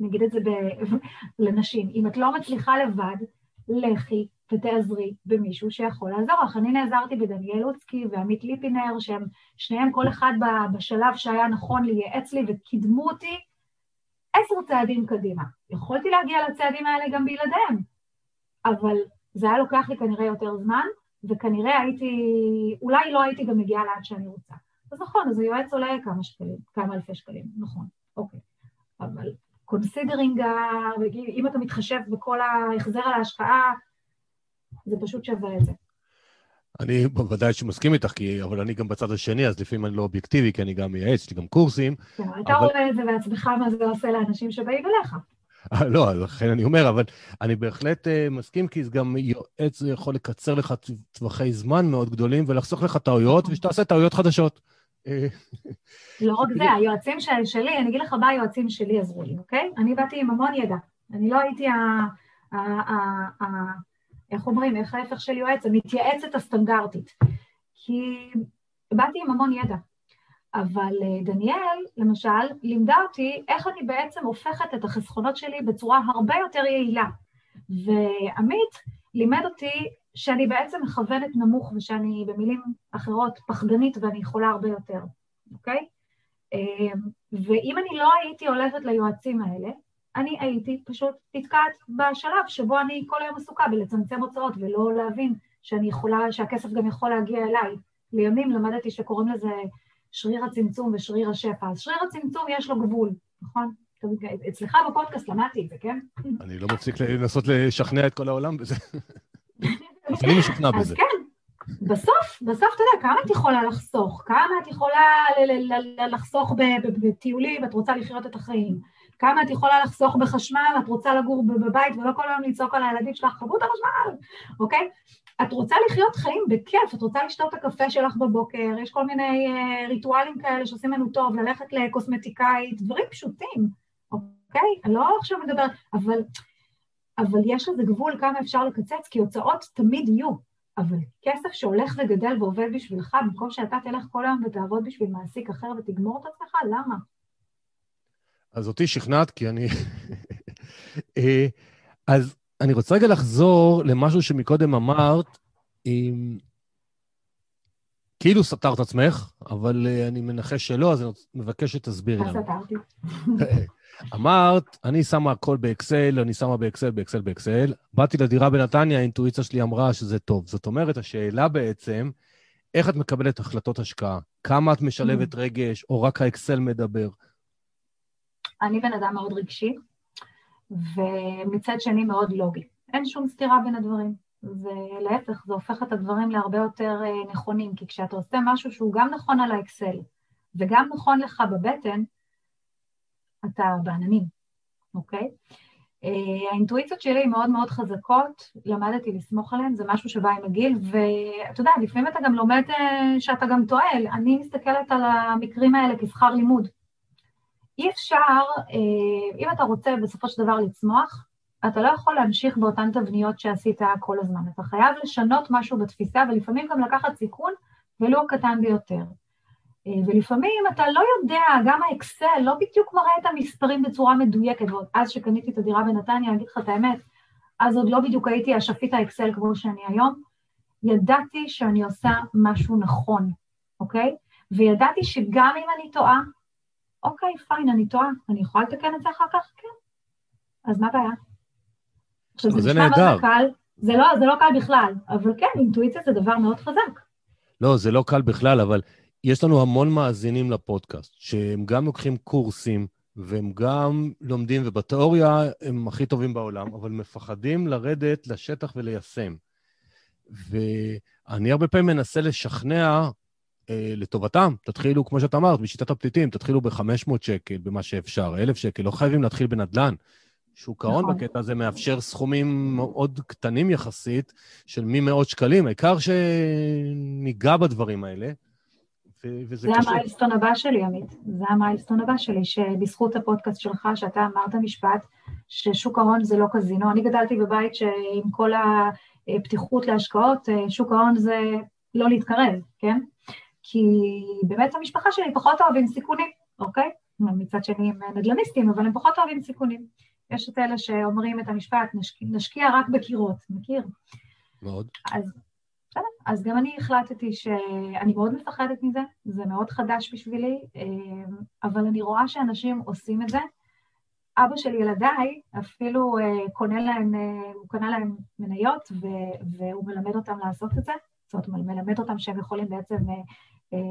נגיד את זה ב- לנשים, אם את לא מצליחה לבד, לכי ותעזרי במישהו שיכול לעזור לך. אני נעזרתי בדניאל לוצקי ועמית ליפינר, שהם שניהם כל אחד בשלב שהיה נכון לייעץ לי וקידמו אותי עשר צעדים קדימה. יכולתי להגיע לצעדים האלה גם בלעדיהם, אבל זה היה לוקח לי כנראה יותר זמן, וכנראה הייתי, אולי לא הייתי גם מגיעה לאן שאני רוצה. אז נכון, אז היועץ עולה כמה שקלים, כמה אלפי שקלים, נכון, אוקיי. אבל considering, אם אתה מתחשב בכל ההחזר על ההשקעה, זה פשוט שווה את זה. אני בוודאי שמסכים איתך, כי, אבל אני גם בצד השני, אז לפעמים אני לא אובייקטיבי, כי אני גם מייעץ, יש לי גם קורסים. כן, אתה אבל... רואה את זה בעצמך, מה זה עושה לאנשים שבאים אליך. לא, לכן אני אומר, אבל אני בהחלט uh, מסכים, כי גם יועץ יכול לקצר לך טווחי זמן מאוד גדולים ולחסוך לך טעויות, נכון. ושתעשה טעויות חדשות. אה, לא רק זה, היועצים של, שלי, אני אגיד לך מה היועצים שלי עזרו לי, אוקיי? אני באתי עם המון ידע. אני לא הייתי ה... ה, ה, ה איך אומרים, איך ההפך של יועץ? המתייעצת הסטנדרטית. כי באתי עם המון ידע. אבל אה, דניאל, למשל, לימדה אותי איך אני בעצם הופכת את החסכונות שלי בצורה הרבה יותר יעילה. ועמית לימד אותי שאני בעצם מכוונת נמוך ושאני במילים אחרות פחדנית ואני יכולה הרבה יותר, אוקיי? אה, ואם אני לא הייתי הולכת ליועצים האלה, אני הייתי פשוט נתקעת בשלב שבו אני כל היום עסוקה בלצמצם הוצאות ולא להבין שאני יכולה, שהכסף גם יכול להגיע אליי. לימים למדתי שקוראים לזה שריר הצמצום ושריר השפע. אז שריר הצמצום יש לו גבול, נכון? אצלך בפודקאסט למדתי את זה, כן? אני לא מפסיק לנסות לשכנע את כל העולם בזה. אני משוכנע בזה. אז כן, בסוף, בסוף אתה יודע, כמה את יכולה לחסוך? כמה את יכולה לחסוך בטיולים, את רוצה לחיות את החיים? כמה את יכולה לחסוך בחשמל, את רוצה לגור בבית ולא כל היום לצעוק על הילדים שלך, חברו את החשמל, אוקיי? את רוצה לחיות חיים בכיף, את רוצה לשתות את הקפה שלך בבוקר, יש כל מיני uh, ריטואלים כאלה שעושים לנו טוב, ללכת לקוסמטיקאית, דברים פשוטים, אוקיי? אני לא עכשיו מדברת, אבל, אבל יש לזה גבול כמה אפשר לקצץ, כי הוצאות תמיד יהיו, אבל כסף שהולך וגדל ועובד בשבילך, במקום שאתה תלך כל היום ותעבוד בשביל מעסיק אחר ותגמור את עצמך, למה? אז אותי שכנעת, כי אני... אה, אז אני רוצה רגע לחזור למשהו שמקודם אמרת, עם... כאילו סתרת עצמך, אבל uh, אני מנחש שלא, אז אני מבקש שתסבירי לנו. סתרתי. אמרת, אני שמה הכל באקסל, אני שמה באקסל, באקסל, באקסל. באתי לדירה בנתניה, האינטואיציה שלי אמרה שזה טוב. זאת אומרת, השאלה בעצם, איך את מקבלת החלטות השקעה? כמה את משלבת mm. רגש, או רק האקסל מדבר? אני בן אדם מאוד רגשי, ומצד שני מאוד לוגי. אין שום סתירה בין הדברים. ולהפך, זה הופך את הדברים להרבה יותר אה, נכונים, כי כשאתה עושה משהו שהוא גם נכון על האקסל וגם נכון לך בבטן, אתה בעננים, אוקיי? Uh, האינטואיציות שלי מאוד מאוד חזקות, למדתי לסמוך עליהן, זה משהו שבא עם הגיל, ואתה יודע, לפעמים אתה גם לומד uh, שאתה גם טועה, אני מסתכלת על המקרים האלה כשכר לימוד. אי אפשר, uh, אם אתה רוצה בסופו של דבר לצמוח, אתה לא יכול להמשיך באותן תבניות שעשית כל הזמן. אתה חייב לשנות משהו בתפיסה, ולפעמים גם לקחת סיכון, ולו הקטן ביותר. אה, ולפעמים אתה לא יודע, גם האקסל לא בדיוק מראה את המספרים בצורה מדויקת, ועוד אז שקניתי את הדירה בנתניה, אגיד לך את האמת, אז עוד לא בדיוק הייתי אשפית האקסל כמו שאני היום, ידעתי שאני עושה משהו נכון, אוקיי? וידעתי שגם אם אני טועה, אוקיי, פיין, אני טועה, אני יכולה לתקן את זה אחר כך? כן. אז מה הבעיה? עכשיו, זה נשמע מה זה קל, זה לא, זה לא קל בכלל, אבל כן, אינטואיציה זה דבר מאוד חזק. לא, זה לא קל בכלל, אבל יש לנו המון מאזינים לפודקאסט, שהם גם לוקחים קורסים, והם גם לומדים, ובתיאוריה הם הכי טובים בעולם, אבל מפחדים לרדת לשטח וליישם. ואני הרבה פעמים מנסה לשכנע אה, לטובתם. תתחילו, כמו שאת אמרת, בשיטת הפליטים, תתחילו ב-500 שקל, במה שאפשר, 1,000 שקל, לא חייבים להתחיל בנדל"ן. שוק ההון נכון. בקטע הזה מאפשר סכומים מאוד קטנים יחסית, של ממאות שקלים, העיקר שניגע בדברים האלה. וזה זה קשור. המיילסטון הבא שלי, עמית. זה המיילסטון הבא שלי, שבזכות הפודקאסט שלך, שאתה אמרת משפט, ששוק ההון זה לא קזינו. אני גדלתי בבית שעם כל הפתיחות להשקעות, שוק ההון זה לא להתקרב, כן? כי באמת המשפחה שלי פחות אוהבים סיכונים, אוקיי? מצד שני הם נדל"ניסטים, אבל הם פחות אוהבים סיכונים. יש את אלה שאומרים את המשפט, נשקיע, נשקיע רק בקירות, מכיר? מאוד. אז בסדר, אז גם אני החלטתי שאני מאוד מפחדת מזה, זה מאוד חדש בשבילי, אה, אבל אני רואה שאנשים עושים את זה. אבא של ילדיי אפילו אה, קונה להם, אה, הוא קנה להם מניות והוא מלמד אותם לעשות את זה, זאת אומרת, מלמד אותם שהם יכולים בעצם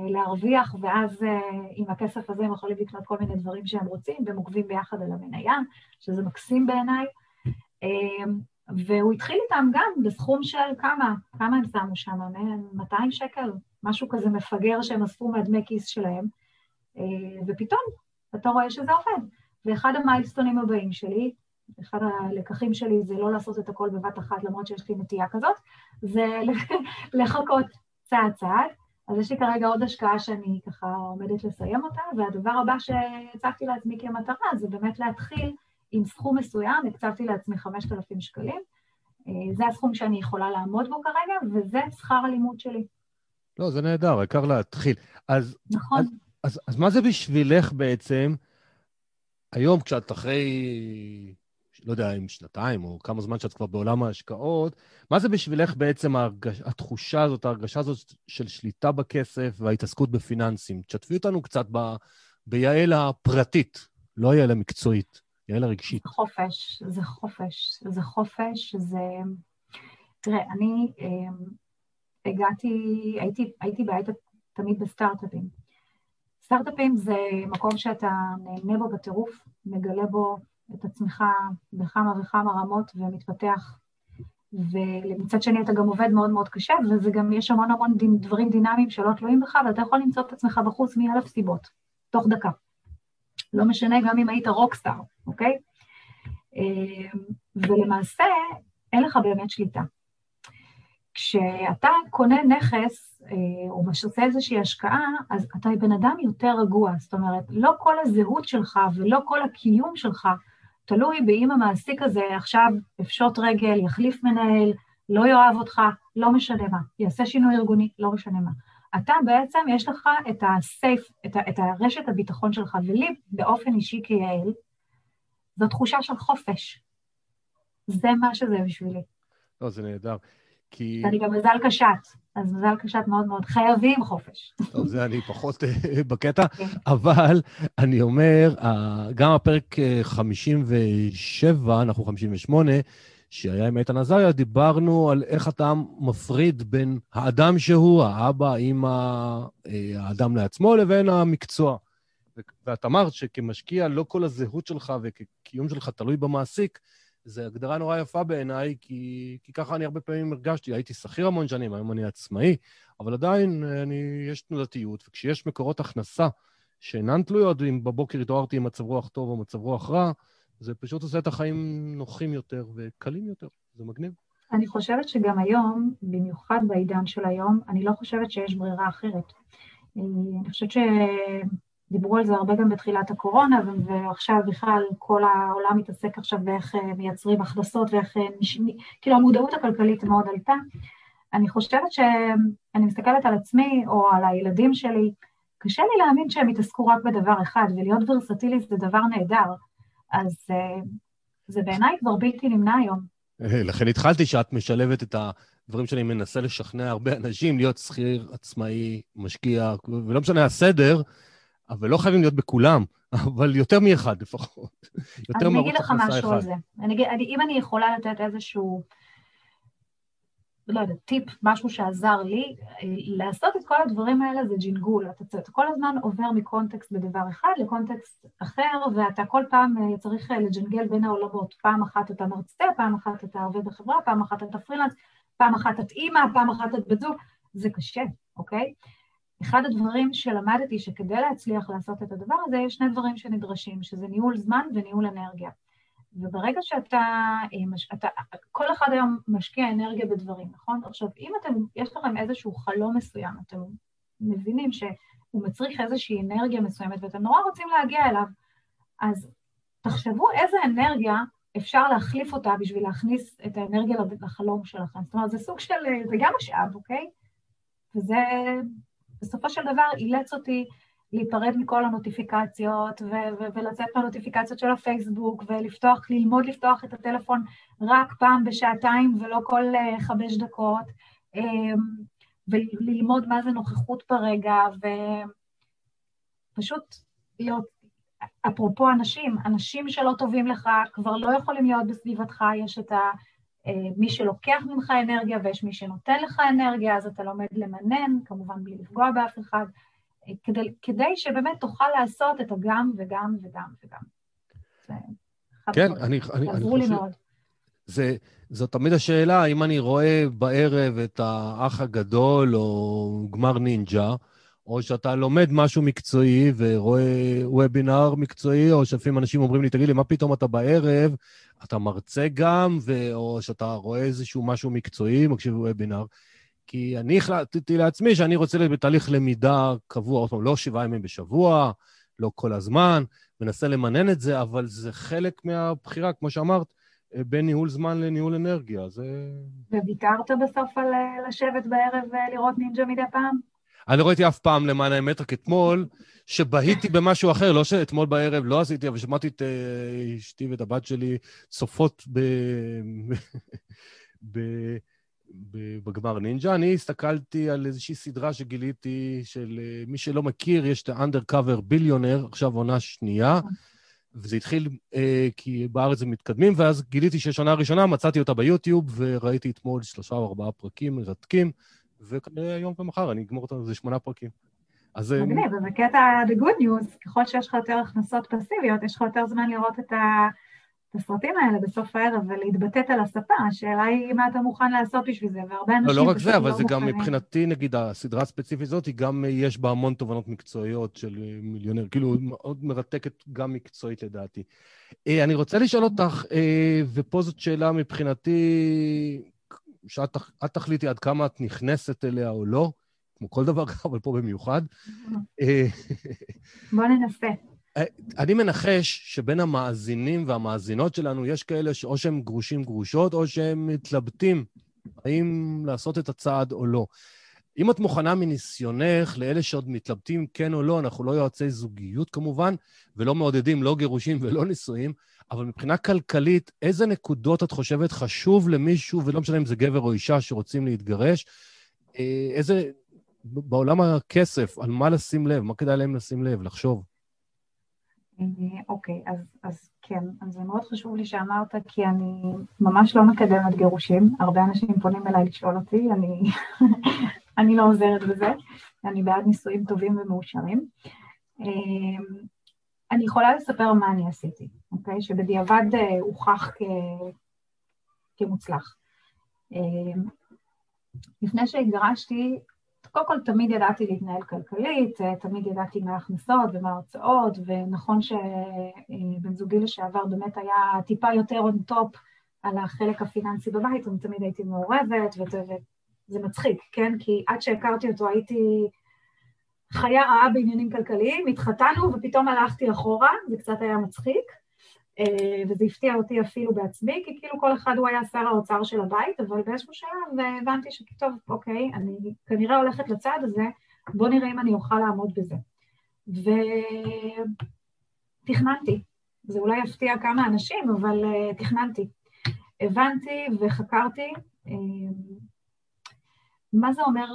להרוויח, ואז עם הכסף הזה הם יכולים לקנות כל מיני דברים שהם רוצים, והם עוקבים ביחד על המניה, שזה מקסים בעיניי. והוא התחיל איתם גם בסכום של כמה, כמה הם שמו שם? 200 שקל, משהו כזה מפגר שהם אספו מהדמי כיס שלהם, אה, ופתאום אתה רואה שזה עובד. ואחד המיילסטונים הבאים שלי, אחד הלקחים שלי זה לא לעשות את הכל בבת אחת, למרות שיש לי נטייה כזאת, זה לחכות צעד צעד. אז יש לי כרגע עוד השקעה שאני ככה עומדת לסיים אותה, והדבר הבא שהצבתי לעצמי כמטרה זה באמת להתחיל עם סכום מסוים, הקצבתי לעצמי 5,000 שקלים. אה, זה הסכום שאני יכולה לעמוד בו כרגע, וזה שכר הלימוד שלי. לא, זה נהדר, העיקר להתחיל. אז, נכון. אז, אז, אז מה זה בשבילך בעצם, היום כשאת אחרי, לא יודע אם שנתיים או כמה זמן שאת כבר בעולם ההשקעות, מה זה בשבילך בעצם ההרגש, התחושה הזאת, ההרגשה הזאת של שליטה בכסף וההתעסקות בפיננסים? תשתפי אותנו קצת ב, ביעל הפרטית, לא יעל המקצועית. יעל הרגשית. חופש, זה חופש, זה חופש, זה... תראה, אני אה, הגעתי, הייתי, הייתי בהייטק תמיד בסטארט-אפים. סטארט-אפים זה מקום שאתה נהנה בו בטירוף, מגלה בו את עצמך בכמה וכמה רמות ומתפתח. ומצד שני אתה גם עובד מאוד מאוד קשה, וזה גם, יש המון המון דברים דינמיים שלא תלויים בך, ואתה יכול למצוא את עצמך בחוץ מאלף סיבות, תוך דקה. לא משנה גם אם היית רוקסטאר, אוקיי? אמ, ולמעשה, אין לך באמת שליטה. כשאתה קונה נכס, אה, או עושה איזושהי השקעה, אז אתה בן אדם יותר רגוע. זאת אומרת, לא כל הזהות שלך ולא כל הקיום שלך תלוי באם המעסיק הזה עכשיו יפשוט רגל, יחליף מנהל, לא יאהב אותך, לא משנה מה, יעשה שינוי ארגוני, לא משנה מה. אתה בעצם, יש לך את הסייף, את, ה, את הרשת הביטחון שלך, ולי באופן אישי כיעל, זו תחושה של חופש. זה מה שזה בשבילי. לא, זה נהדר. כי... ואני גם מזל קשת, אז מזל קשת מאוד מאוד, חייבים חופש. טוב, זה אני פחות אה, בקטע, כן. אבל אני אומר, גם הפרק 57, אה, אנחנו 58, שהיה עם איתן עזריה, דיברנו על איך אתה מפריד בין האדם שהוא, האבא, אימא, אה, האדם לעצמו, לבין המקצוע. ואת אמרת שכמשקיע, לא כל הזהות שלך וכקיום שלך תלוי במעסיק, זו הגדרה נורא יפה בעיניי, כי, כי ככה אני הרבה פעמים הרגשתי. הייתי שכיר המון שנים, היום אני עצמאי, אבל עדיין אני, יש תנודתיות, וכשיש מקורות הכנסה שאינן תלויות, אם בבוקר התעוררתי עם מצב רוח טוב או מצב רוח רע, זה פשוט עושה את החיים נוחים יותר וקלים יותר, זה מגניב. אני חושבת שגם היום, במיוחד בעידן של היום, אני לא חושבת שיש ברירה אחרת. אה, אני חושבת שדיברו על זה הרבה גם בתחילת הקורונה, ועכשיו בכלל כל העולם מתעסק עכשיו באיך אה, מייצרים הכנסות ואיך... אה, כאילו המודעות הכלכלית מאוד עלתה. אני חושבת שאני מסתכלת על עצמי או על הילדים שלי, קשה לי להאמין שהם יתעסקו רק בדבר אחד, ולהיות ורסטילית זה דבר נהדר. אז uh, זה בעיניי כבר בלתי נמנע היום. אה, לכן התחלתי שאת משלבת את הדברים שאני מנסה לשכנע הרבה אנשים, להיות שכיר, עצמאי, משקיע, ולא משנה הסדר, אבל לא חייבים להיות בכולם, אבל יותר מאחד לפחות. יותר מערוץ הכנסה אחד. אני אגיד לך משהו על זה. אני אגיד, אם אני יכולה לתת איזשהו... לא יודעת, טיפ, משהו שעזר לי, לעשות את כל הדברים האלה זה ג'ינגול. אתה, אתה כל הזמן עובר מקונטקסט בדבר אחד לקונטקסט אחר, ואתה כל פעם אה, צריך אה, לג'נגל בין העולמות. פעם אחת אתה מרצה, פעם אחת אתה עובד בחברה, פעם אחת אתה פרילנס, פעם אחת את אימא, פעם אחת את בת זוג. זה קשה, אוקיי? אחד הדברים שלמדתי שכדי להצליח לעשות את הדבר הזה, יש שני דברים שנדרשים, שזה ניהול זמן וניהול אנרגיה. וברגע שאתה, אה, אתה, כל אחד היום משקיע אנרגיה בדברים, נכון? עכשיו, אם אתם, יש לכם איזשהו חלום מסוים, אתם מבינים שהוא מצריך איזושהי אנרגיה מסוימת ואתם נורא רוצים להגיע אליו, אז תחשבו איזה אנרגיה אפשר להחליף אותה בשביל להכניס את האנרגיה לחלום שלכם. זאת אומרת, זה סוג של, זה גם משאב, אוקיי? וזה בסופו של דבר אילץ אותי להיפרד מכל הנוטיפיקציות ו- ו- ולצאת מהנוטיפיקציות של הפייסבוק ולפתוח, ללמוד לפתוח את הטלפון רק פעם בשעתיים ולא כל uh, חמש דקות, um, וללמוד מה זה נוכחות ברגע, ופשוט להיות, אפרופו אנשים, אנשים שלא טובים לך כבר לא יכולים להיות בסביבתך, יש את ה... אה, מי שלוקח ממך אנרגיה ויש מי שנותן לך אנרגיה, אז אתה לומד למנן, כמובן בלי לפגוע באף אחד. כדי, כדי שבאמת תוכל לעשות את הגם וגם וגם וגם. כן, אני, אני, אני חושב... מאוד. זה, זו תמיד השאלה, אם אני רואה בערב את האח הגדול או גמר נינג'ה, או שאתה לומד משהו מקצועי ורואה וובינר מקצועי, או שלפעמים אנשים אומרים לי, תגיד לי, מה פתאום אתה בערב? אתה מרצה גם, ו... או שאתה רואה איזשהו משהו מקצועי, מקשיב וובינר. כי אני החלטתי לעצמי שאני רוצה להיות בתהליך למידה קבוע, עוד פעם, לא שבעה ימים בשבוע, לא כל הזמן, מנסה למנן את זה, אבל זה חלק מהבחירה, כמו שאמרת, בין ניהול זמן לניהול אנרגיה. זה... וויתרת בסוף על אה, לשבת בערב ולראות נינג'ה מדי פעם? אני לא ראיתי אף פעם למען האמת, רק אתמול, שבהיתי במשהו אחר, לא שאתמול בערב לא עשיתי, אבל שמעתי את אה, אשתי ואת הבת שלי צופות ב... ב... בגמר נינג'ה. אני הסתכלתי על איזושהי סדרה שגיליתי, של אה, מי שלא מכיר, יש את ה-Undercover ביליונר, עכשיו עונה שנייה, וזה התחיל אה, כי בארץ הם מתקדמים, ואז גיליתי שיש עונה ראשונה, מצאתי אותה ביוטיוב, וראיתי אתמול שלושה או ארבעה פרקים מרתקים, וכנראה היום ומחר אני אגמור אותה, זה שמונה פרקים. אז... אה, מגניב, ובקטע the good news, ככל שיש לך יותר הכנסות פסיביות, יש לך יותר זמן לראות את ה... את הסרטים האלה בסוף הערב ולהתבטאת על הספה, השאלה היא מה אתה מוכן לעשות בשביל זה, והרבה אנשים... לא, לא רק זה, אבל לא זה גם מבחינתי, נגיד, הסדרה הספציפית הזאת, גם יש בה המון תובנות מקצועיות של מיליונר, כאילו, מאוד מרתקת גם מקצועית לדעתי. אה, אני רוצה לשאול אותך, אה, ופה זאת שאלה מבחינתי, שאת תחליטי עד כמה את נכנסת אליה או לא, כמו כל דבר, אבל פה במיוחד. אה, בוא ננסה. אני מנחש שבין המאזינים והמאזינות שלנו יש כאלה שאו שהם גרושים גרושות, או שהם מתלבטים האם לעשות את הצעד או לא. אם את מוכנה מניסיונך לאלה שעוד מתלבטים כן או לא, אנחנו לא יועצי זוגיות כמובן, ולא מעודדים לא גירושים ולא נישואים, אבל מבחינה כלכלית, איזה נקודות את חושבת חשוב למישהו, ולא משנה אם זה גבר או אישה שרוצים להתגרש, אה, איזה, בעולם הכסף, על מה לשים לב, מה כדאי להם לשים לב, לחשוב? אה, אוקיי, אז, אז כן, אז זה מאוד חשוב לי שאמרת, כי אני ממש לא מקדמת גירושים. הרבה אנשים פונים אליי לשאול אותי, אני, אני לא עוזרת בזה, אני בעד נישואים טובים ומאושרים. אה, אני יכולה לספר מה אני עשיתי, אוקיי? שבדיעבד אה, הוכח כ... כמוצלח. לפני שהתגרשתי, קודם כל תמיד ידעתי להתנהל כלכלית, אה, תמיד ידעתי מה ההכנסות ומה ההוצאות, ונכון שבן זוגי לשעבר באמת היה טיפה יותר on top על החלק הפיננסי בבית, אני תמיד הייתי מעורבת, וזה מצחיק, כן? כי עד שהכרתי אותו הייתי חיה רעה בעניינים כלכליים, התחתנו ופתאום הלכתי אחורה, זה קצת היה מצחיק. אה, וזה הפתיע אותי אפילו בעצמי, כי כאילו כל אחד הוא היה שר האוצר של הבית, אבל באיזשהו שלב הבנתי שטוב, אוקיי, אני כנראה הולכת לצעד הזה, בוא נראה אם אני אוכל לעמוד בזה. ותכננתי, זה אולי יפתיע כמה אנשים, אבל uh, תכננתי. הבנתי וחקרתי מה זה אומר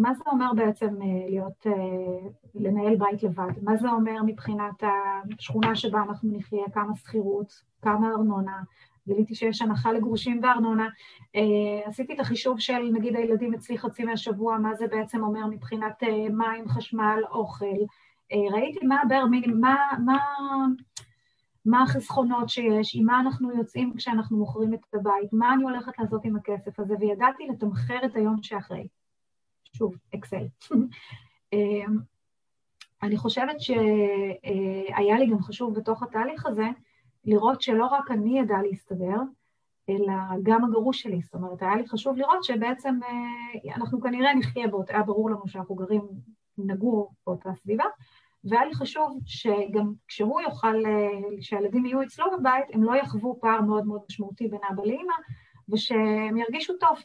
מה זה אומר בעצם אה, להיות, אה, לנהל בית לבד? מה זה אומר מבחינת השכונה שבה אנחנו נחיה, כמה שכירות, כמה ארנונה? גיליתי שיש הנחה לגרושים בארנונה. אה, עשיתי את החישוב של, נגיד, הילדים אצלי חצי מהשבוע, מה זה בעצם אומר מבחינת מים, חשמל, אוכל. ראיתי מה הבר מה, מה, מה החסכונות שיש, עם מה אנחנו יוצאים כשאנחנו מוכרים את הבית, מה אני הולכת לעשות עם הכסף הזה, וידעתי לתמחר את היום שאחרי. שוב, אקסל. אמ, אני חושבת שהיה לי גם חשוב בתוך התהליך הזה לראות שלא רק אני ידע להסתדר, אלא גם הגרוש שלי. זאת אומרת, היה לי חשוב לראות שבעצם אה, אנחנו כנראה נחיה באותה, היה ברור לנו שאנחנו גרים, נגור באותה סביבה, והיה לי חשוב שגם כשהוא יוכל, אה, שהילדים יהיו אצלו בבית, הם לא יחוו פער מאוד מאוד משמעותי בין אבא לאמא, ושהם ירגישו טוב.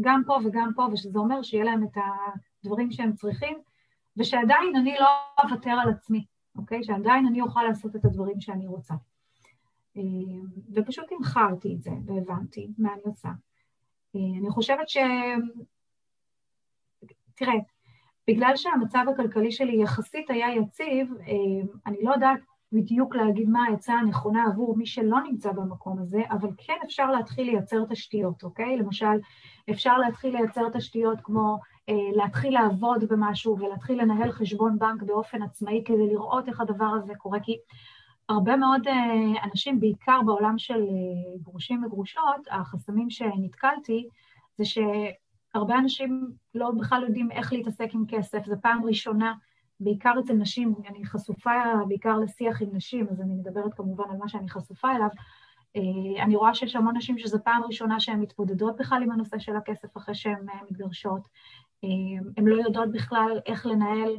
גם פה וגם פה, ושזה אומר שיהיה להם את הדברים שהם צריכים, ושעדיין אני לא אוותר על עצמי, אוקיי? שעדיין אני אוכל לעשות את הדברים שאני רוצה. אה, ופשוט המחרתי את זה והבנתי מה אני עושה. אה, אני חושבת ש... תראה, בגלל שהמצב הכלכלי שלי יחסית היה יציב, אני לא יודעת בדיוק להגיד מה העצה הנכונה עבור מי שלא נמצא במקום הזה, אבל כן אפשר להתחיל לייצר תשתיות, אוקיי? למשל, אפשר להתחיל לייצר תשתיות כמו אה, להתחיל לעבוד במשהו ולהתחיל לנהל חשבון בנק באופן עצמאי כדי לראות איך הדבר הזה קורה, כי הרבה מאוד אה, אנשים, בעיקר בעולם של אה, גרושים וגרושות, החסמים שנתקלתי זה שהרבה אנשים לא בכלל יודעים איך להתעסק עם כסף, זו פעם ראשונה בעיקר אצל נשים, אני חשופה בעיקר לשיח עם נשים, אז אני מדברת כמובן על מה שאני חשופה אליו. אה, אני רואה שיש המון נשים שזו פעם ראשונה שהן מתמודדות בכלל עם הנושא של הכסף אחרי שהן אה, מתגרשות. אה, הן לא יודעות בכלל איך לנהל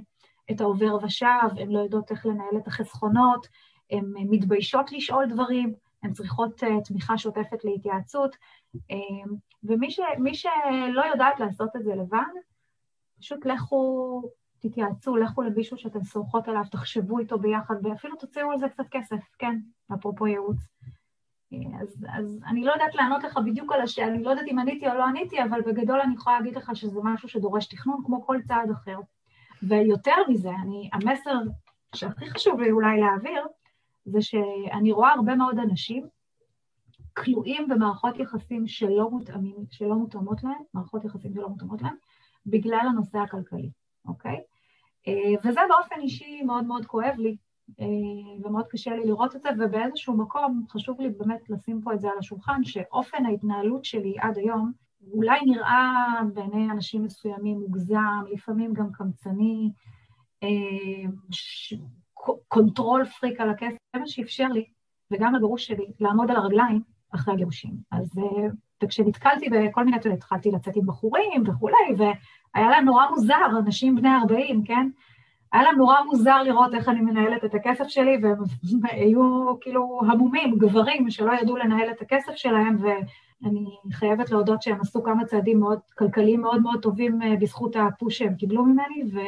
את העובר ושב, הן לא יודעות איך לנהל את החסכונות, הן מתביישות לשאול דברים, הן צריכות תמיכה שוטפת להתייעצות, ומי ש, שלא יודעת לעשות את זה לבד, פשוט לכו תתייעצו, לכו למישהו שאתן סומכות עליו, תחשבו איתו ביחד, ואפילו תוציאו על זה קצת כסף, כן, אפרופו ייעוץ. אז, אז אני לא יודעת לענות לך בדיוק על השאלה, אני לא יודעת אם עניתי או לא עניתי, אבל בגדול אני יכולה להגיד לך שזה משהו שדורש תכנון כמו כל צעד אחר. ויותר מזה, אני, המסר שהכי חשוב לי אולי להעביר, זה שאני רואה הרבה מאוד אנשים כלואים במערכות יחסים שלא מותאמים, שלא מותאמות להם, מערכות יחסים שלא מותאמות להם, בגלל הנושא הכלכלי, אוקיי? אה, וזה באופן אישי מאוד מאוד כואב לי, אה, ומאוד קשה לי לראות את זה, ובאיזשהו מקום חשוב לי באמת לשים פה את זה על השולחן, שאופן ההתנהלות שלי עד היום אולי נראה בעיני אנשים מסוימים מוגזם, לפעמים גם קמצני, אה, control freak על הכסף, זה מה שאפשר לי, וגם לגרוש שלי, לעמוד על הרגליים אחרי הגירושים. אז וכשנתקלתי בכל מיני, התחלתי לצאת עם בחורים וכולי, והיה להם נורא מוזר, אנשים בני 40, כן? היה להם נורא מוזר לראות איך אני מנהלת את הכסף שלי, והם היו כאילו המומים, גברים שלא ידעו לנהל את הכסף שלהם, ואני חייבת להודות שהם עשו כמה צעדים מאוד כלכליים מאוד מאוד טובים אה, בזכות הפוש שהם קיבלו ממני, ו,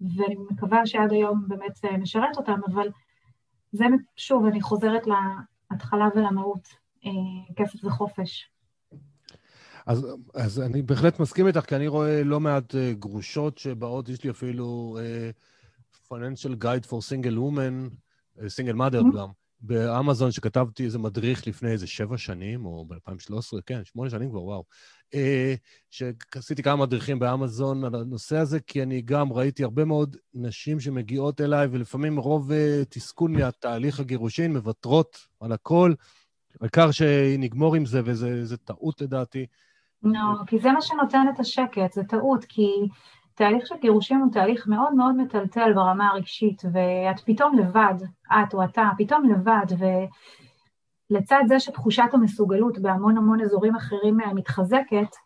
ואני מקווה שעד היום באמת אה, משרת אותם, אבל זה שוב, אני חוזרת להתחלה ולמהות. אה, כסף זה חופש. אז, אז אני בהחלט מסכים איתך, כי אני רואה לא מעט uh, גרושות שבאות, יש לי אפילו uh, financial guide for single woman, uh, single mother mm-hmm. גם, באמזון, שכתבתי איזה מדריך לפני איזה שבע שנים, או ב-2013, כן, שמונה שנים כבר, וואו. Uh, שעשיתי כמה מדריכים באמזון על הנושא הזה, כי אני גם ראיתי הרבה מאוד נשים שמגיעות אליי, ולפעמים רוב uh, תסכול מהתהליך הגירושין, מוותרות על הכל. העיקר שנגמור עם זה, וזו טעות לדעתי. לא, כי זה מה שנותן את השקט, זה טעות, כי תהליך של גירושים הוא תהליך מאוד מאוד מטלטל ברמה הרגשית, ואת פתאום לבד, את או אתה, פתאום לבד, ולצד זה שתחושת המסוגלות בהמון המון אזורים אחרים אה, מתחזקת,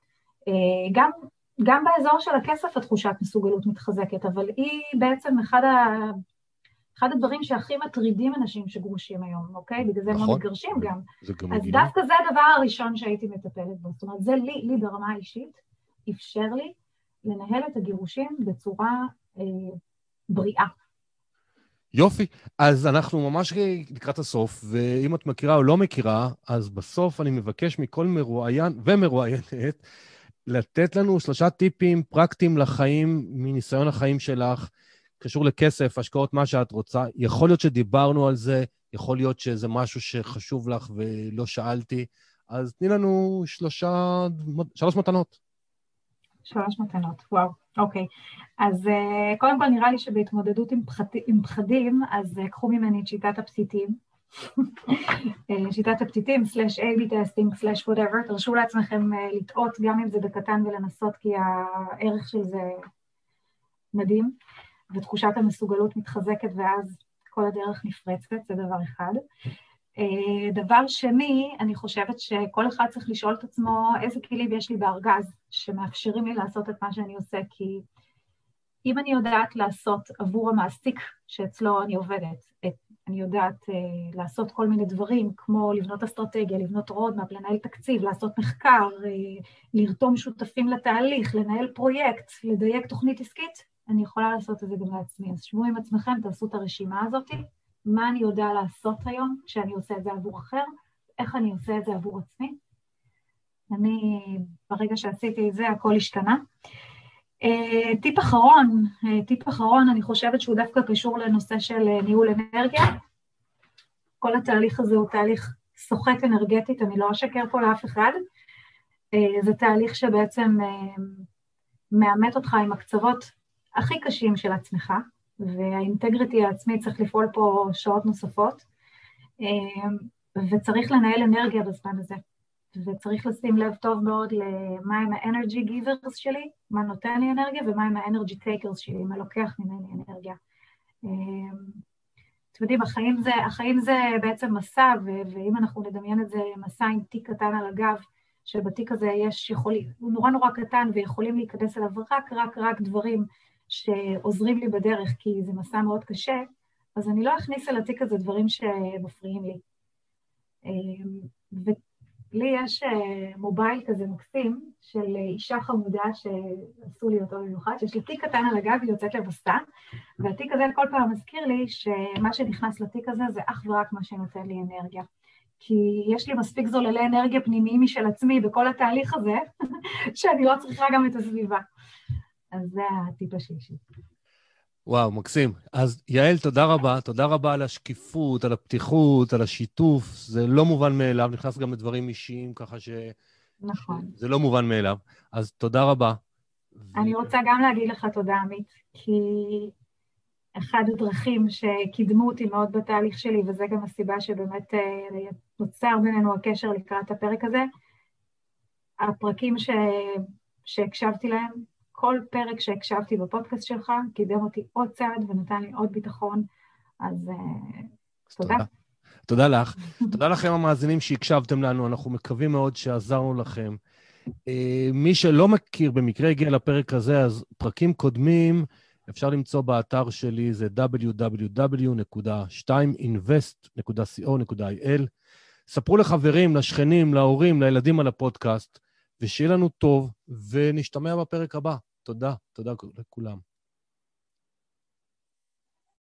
אה, גם, גם באזור של הכסף התחושת מסוגלות מתחזקת, אבל היא בעצם אחד. אחד הדברים שהכי מטרידים אנשים שגרושים היום, אוקיי? בגלל זה הם לא נכון. מתגרשים גם. גם אז מגיע. דווקא זה הדבר הראשון שהייתי מטפלת בו. זאת אומרת, זה לי, לי ברמה האישית, אפשר לי לנהל את הגירושים בצורה אה, בריאה. יופי, אז אנחנו ממש לקראת הסוף, ואם את מכירה או לא מכירה, אז בסוף אני מבקש מכל מרואיין ומרואיינת לתת לנו שלושה טיפים פרקטיים לחיים, מניסיון החיים שלך, קשור לכסף, השקעות, מה שאת רוצה. יכול להיות שדיברנו על זה, יכול להיות שזה משהו שחשוב לך ולא שאלתי, אז תני לנו שלושה, שלוש מתנות. שלוש מתנות, וואו, אוקיי. אז uh, קודם כל נראה לי שבהתמודדות עם, פחד, עם פחדים, אז uh, קחו ממני את שיטת הפסיטים. אה, שיטת הפציטים, slash A-B testing, slash whatever, תרשו לעצמכם uh, לטעות גם אם זה בקטן ולנסות, כי הערך של זה מדהים. ותחושת המסוגלות מתחזקת ואז כל הדרך נפרצת, זה דבר אחד. אה, דבר שני, אני חושבת שכל אחד צריך לשאול את עצמו איזה כלים יש לי בארגז שמאפשרים לי לעשות את מה שאני עושה, כי אם אני יודעת לעשות עבור המעסיק שאצלו אני עובדת, את, אני יודעת uh, לעשות כל מיני דברים, כמו לבנות אסטרטגיה, לבנות רודמפ, לנהל תקציב, לעשות מחקר, uh, לרתום שותפים לתהליך, לנהל פרויקט, לדייק תוכנית עסקית, אני יכולה לעשות את זה גם לעצמי. אז שבו עם עצמכם, תעשו את הרשימה הזאת, מה אני יודע לעשות היום כשאני עושה את זה עבור אחר, איך אני עושה את זה עבור עצמי. אני, ברגע שעשיתי את זה, הכל השתנה. Uh, טיפ אחרון, uh, טיפ אחרון, אני חושבת שהוא דווקא קשור לנושא של uh, ניהול אנרגיה. כל התהליך הזה הוא תהליך סוחט אנרגטית, אני לא אשקר פה לאף אחד. זה תהליך שבעצם מעמת אותך עם הקצוות הכי קשים של עצמך, וה integrity העצמי צריך לפעול פה שעות נוספות, uh, וצריך לנהל אנרגיה בזמן הזה. וצריך לשים לב טוב מאוד למה הם ה energy givers שלי, מה נותן לי אנרגיה, ומה הם ה energy takers שלי, מה לוקח ממני אנרגיה. אמ, אתם יודעים, החיים זה, החיים זה בעצם מסע, ואם אנחנו נדמיין את זה, מסע עם תיק קטן על הגב, שבתיק הזה יש יכולים, הוא נורא נורא קטן ויכולים להיכנס אליו רק רק רק דברים שעוזרים לי בדרך, כי זה מסע מאוד קשה, אז אני לא אכניס אל התיק הזה דברים שמפריעים לי. אמ, לי יש אה, מובייל כזה מקסים של אישה חמודה שעשו לי אותו במיוחד, שיש לי תיק קטן על הגב, היא יוצאת לבסטה, והתיק הזה כל פעם מזכיר לי שמה שנכנס לתיק הזה זה אך ורק מה שנותן לי אנרגיה. כי יש לי מספיק זוללי אנרגיה פנימיים משל עצמי בכל התהליך הזה, שאני לא צריכה גם את הסביבה. אז זה הטיפ השלישי. וואו, מקסים. אז יעל, תודה רבה. תודה רבה על השקיפות, על הפתיחות, על השיתוף. זה לא מובן מאליו, נכנס גם לדברים אישיים, ככה ש... נכון. זה לא מובן מאליו. אז תודה רבה. אני ו... רוצה גם להגיד לך תודה, עמית, כי אחד הדרכים שקידמו אותי מאוד בתהליך שלי, וזה גם הסיבה שבאמת אה, נוצר בינינו הקשר לקראת הפרק הזה, הפרקים ש... שהקשבתי להם, כל פרק שהקשבתי בפודקאסט שלך קידם אותי עוד צעד ונתן לי עוד ביטחון, אז uh, תודה. תודה לך. תודה לכם המאזינים שהקשבתם לנו, אנחנו מקווים מאוד שעזרנו לכם. Uh, מי שלא מכיר, במקרה הגיע לפרק הזה, אז פרקים קודמים אפשר למצוא באתר שלי, זה www.2invest.co.il. ספרו לחברים, לשכנים, להורים, לילדים על הפודקאסט, ושיהיה לנו טוב, ונשתמע בפרק הבא. תודה, תודה לכולם.